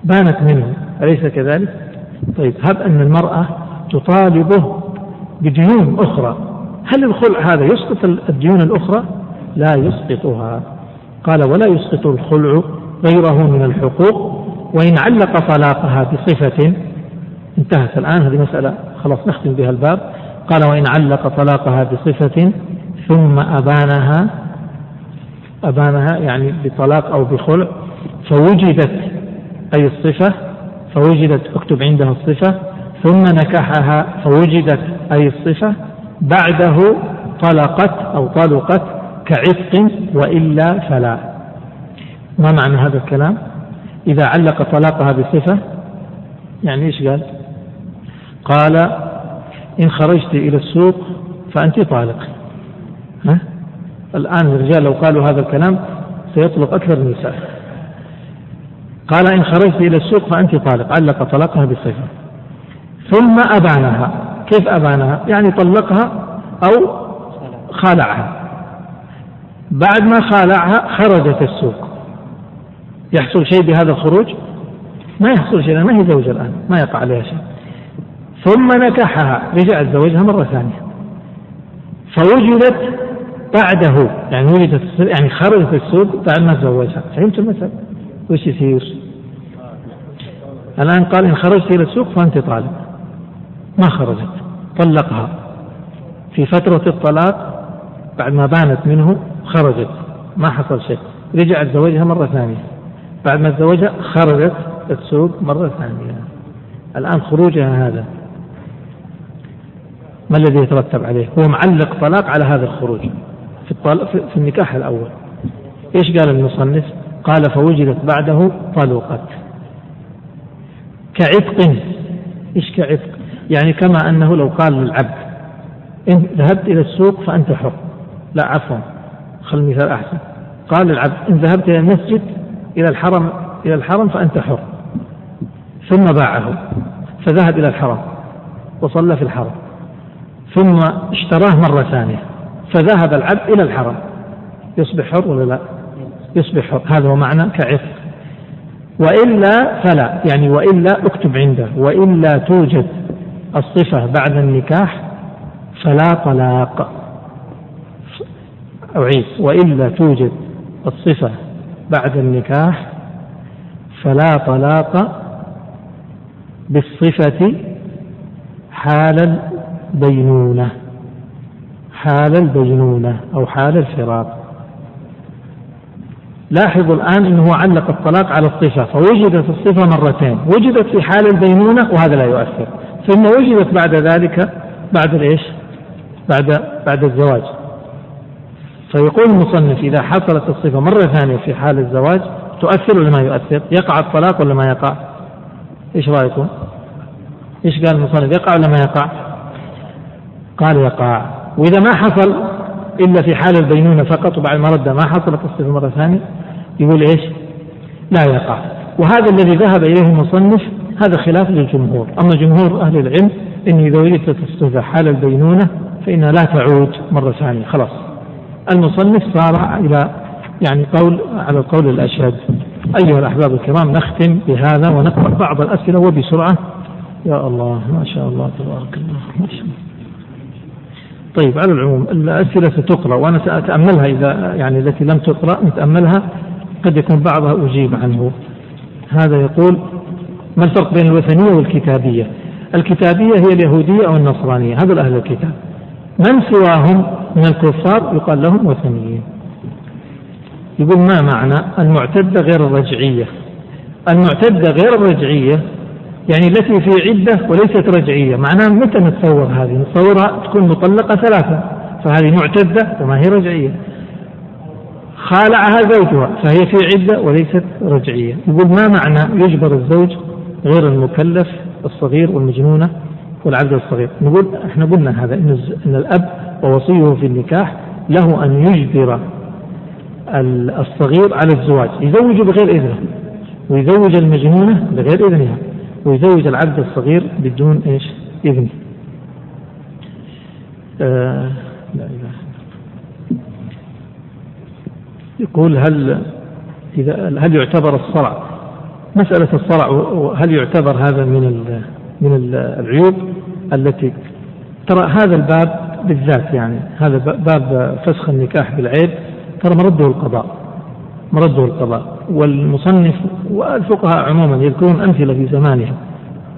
بانت منه أليس كذلك؟ طيب هب أن المرأة تطالبه بديون أخرى. هل الخلع هذا يسقط الديون الأخرى؟ لا يسقطها. قال ولا يسقط الخلع غيره من الحقوق وإن علق طلاقها بصفة انتهت الآن هذه مسألة خلاص نختم بها الباب. قال وإن علق طلاقها بصفة ثم أبانها أبانها يعني بطلاق أو بخلع فوجدت أي الصفة فوجدت اكتب عندها الصفة. ثم نكحها فوجدت أي الصفة. بعده طلقت أو طلقت كعتق وإلا فلا. ما معنى هذا الكلام؟ إذا علق طلاقها بصفة يعني إيش قال؟ قال إن خرجت إلى السوق فأنت طالق. ها؟ الآن الرجال لو قالوا هذا الكلام سيطلق أكثر النساء. قال إن خرجت إلى السوق فأنت طالق. علق طلاقها بصفة ثم أبانها. كيف أبانها؟ يعني طلقها أو خالعها. بعد ما خالعها خرجت السوق. يحصل شيء بهذا الخروج؟ ما يحصل شيء ما هي زوجة الآن ما يقع عليها شيء. ثم نكحها. رجع تزوجها مرة ثانية. فوجدت بعده يعني وجدت يعني خرجت السوق بعد ما تزوجها. فهمت المثل وش يصير؟ الآن قال إن خرجت إلى السوق فأنت طالب. ما خرجت طلقها. في فترة الطلاق بعد ما بانت منه خرجت ما حصل شيء. رجع تزوجها مرة ثانية. بعد ما تزوجها خرجت السوق مرة ثانية. الآن خروجها هذا. ما الذي يترتب عليه؟ هو معلق طلاق على هذا الخروج. في, الطلاق في النكاح الأول. إيش قال المصنف؟ قال فوجدت بعده طلقت. كعتق إيش كعتق؟ يعني كما أنه لو قال للعبد إن ذهبت إلى السوق فأنت حر. لا عفوا خل المثال أحسن. قال للعبد إن ذهبت إلى المسجد إلى الحرم إلى الحرم فأنت حر. ثم باعه فذهب إلى الحرم وصلى في الحرم. ثم اشتراه مرة ثانية فذهب العبد إلى الحرم. يصبح حر ولا لا؟ يصبح حر هذا هو معنى كعتق وإلا فلا يعني وإلا اكتب عنده وإلا توجد الصفة بعد النكاح فلا طلاق. أعيد وإلا توجد الصفة بعد النكاح فلا طلاق بالصفة حال البينونة حال البينونة أو حال الفراق. لاحظوا الآن أنه علق الطلاق على الصفة فوجدت الصفة مرتين وجدت في حال البينونة وهذا لا يؤثر ثم وجدت بعد ذلك بعد الايش؟ بعد بعد الزواج فيقول المصنف إذا حصلت الصفة مرة ثانية في حال الزواج تؤثر ولا ما يؤثر؟ يقع الطلاق ولا ما يقع؟ إيش رأيكم؟ إيش قال المصنف يقع ولا ما يقع؟ قال يقع وإذا ما حصل الا في حال البينونة فقط وبعد ما رد ما حصلت الصفه مرة ثانية. يقول إيش؟ لا يقع. وهذا الذي ذهب إليه المصنف هذا خلاف للجمهور. أما جمهور أهل العلم إن إذا وجدت الصفه حال البينونة فإنها لا تعود مرة ثانية. خلاص. المصنف صار إلى يعني قول على القول الأشهد. أيها الأحباب الكرام نختم بهذا ونقرأ بعض الأسئلة وبسرعة. يا الله ما شاء الله تبارك الله ما شاء الله. طيب على العموم الأسئلة ستقرأ وأنا سأتأملها إذا يعني التي لم تقرأ نتأملها قد يكون بعضها أجيب عنه. هذا يقول ما الفرق بين الوثنية والكتابية؟ الكتابية هي اليهودية أو النصرانية؟ هذا أهل الكتاب. من سواهم من الكفار؟ يقال لهم وثنيين. يقول ما معنى المعتدة غير الرجعية؟ المعتدة غير الرجعية يعني التي في عدة وليست رجعية. معناها متى نتصور هذه؟ نتصورها تكون مطلقة ثلاثة. فهذه معتدة وما هي رجعية. خالعها زوجها فهي في عدة وليست رجعية. يقول ما معنى يجبر الزوج غير المكلف الصغير والمجنونة والعبد الصغير؟ نقول إحنا قلنا هذا إن إن الأب ووصيه في النكاح له أن يجبر الصغير على الزواج يزوج بغير إذنه ويزوج المجنونة بغير إذنها. ويزوج العبد الصغير بدون إيش؟ إذن. آه لا إله يقول هل إذا هل يعتبر الصرع مسألة الصرع هل يعتبر هذا من من العيوب التي ترى هذا الباب بالذات يعني هذا باب فسخ النكاح بالعيب ترى مرده القضاء مرده القضاء. والمصنف والفقهاء عموما يذكرون أمثلة في زمانهم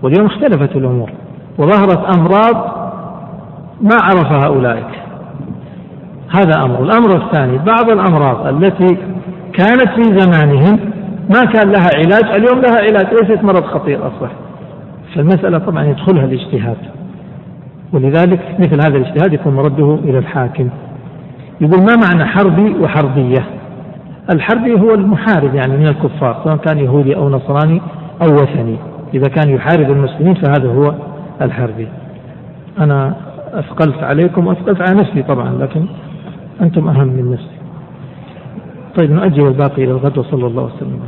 واليوم اختلفت الأمور وظهرت أمراض ما عرفها أولئك. هذا أمر. الأمر الثاني بعض الأمراض التي كانت في زمانهم ما كان لها علاج اليوم لها علاج ليست مرض خطير أصبح. فالمسألة طبعا يدخلها الاجتهاد ولذلك مثل هذا الاجتهاد يكون مرده إلى الحاكم. يقول ما معنى حربي وحربية؟ الحربي هو المحارب يعني من الكفار سواء كان يهودي أو نصراني أو وثني. إذا كان يحارب المسلمين فهذا هو الحربي. أنا أثقلت عليكم وأثقلت على نفسي طبعا لكن أنتم أهم من نفسي. طيب نؤجل الباقي إلى الغد وصلى الله وسلم.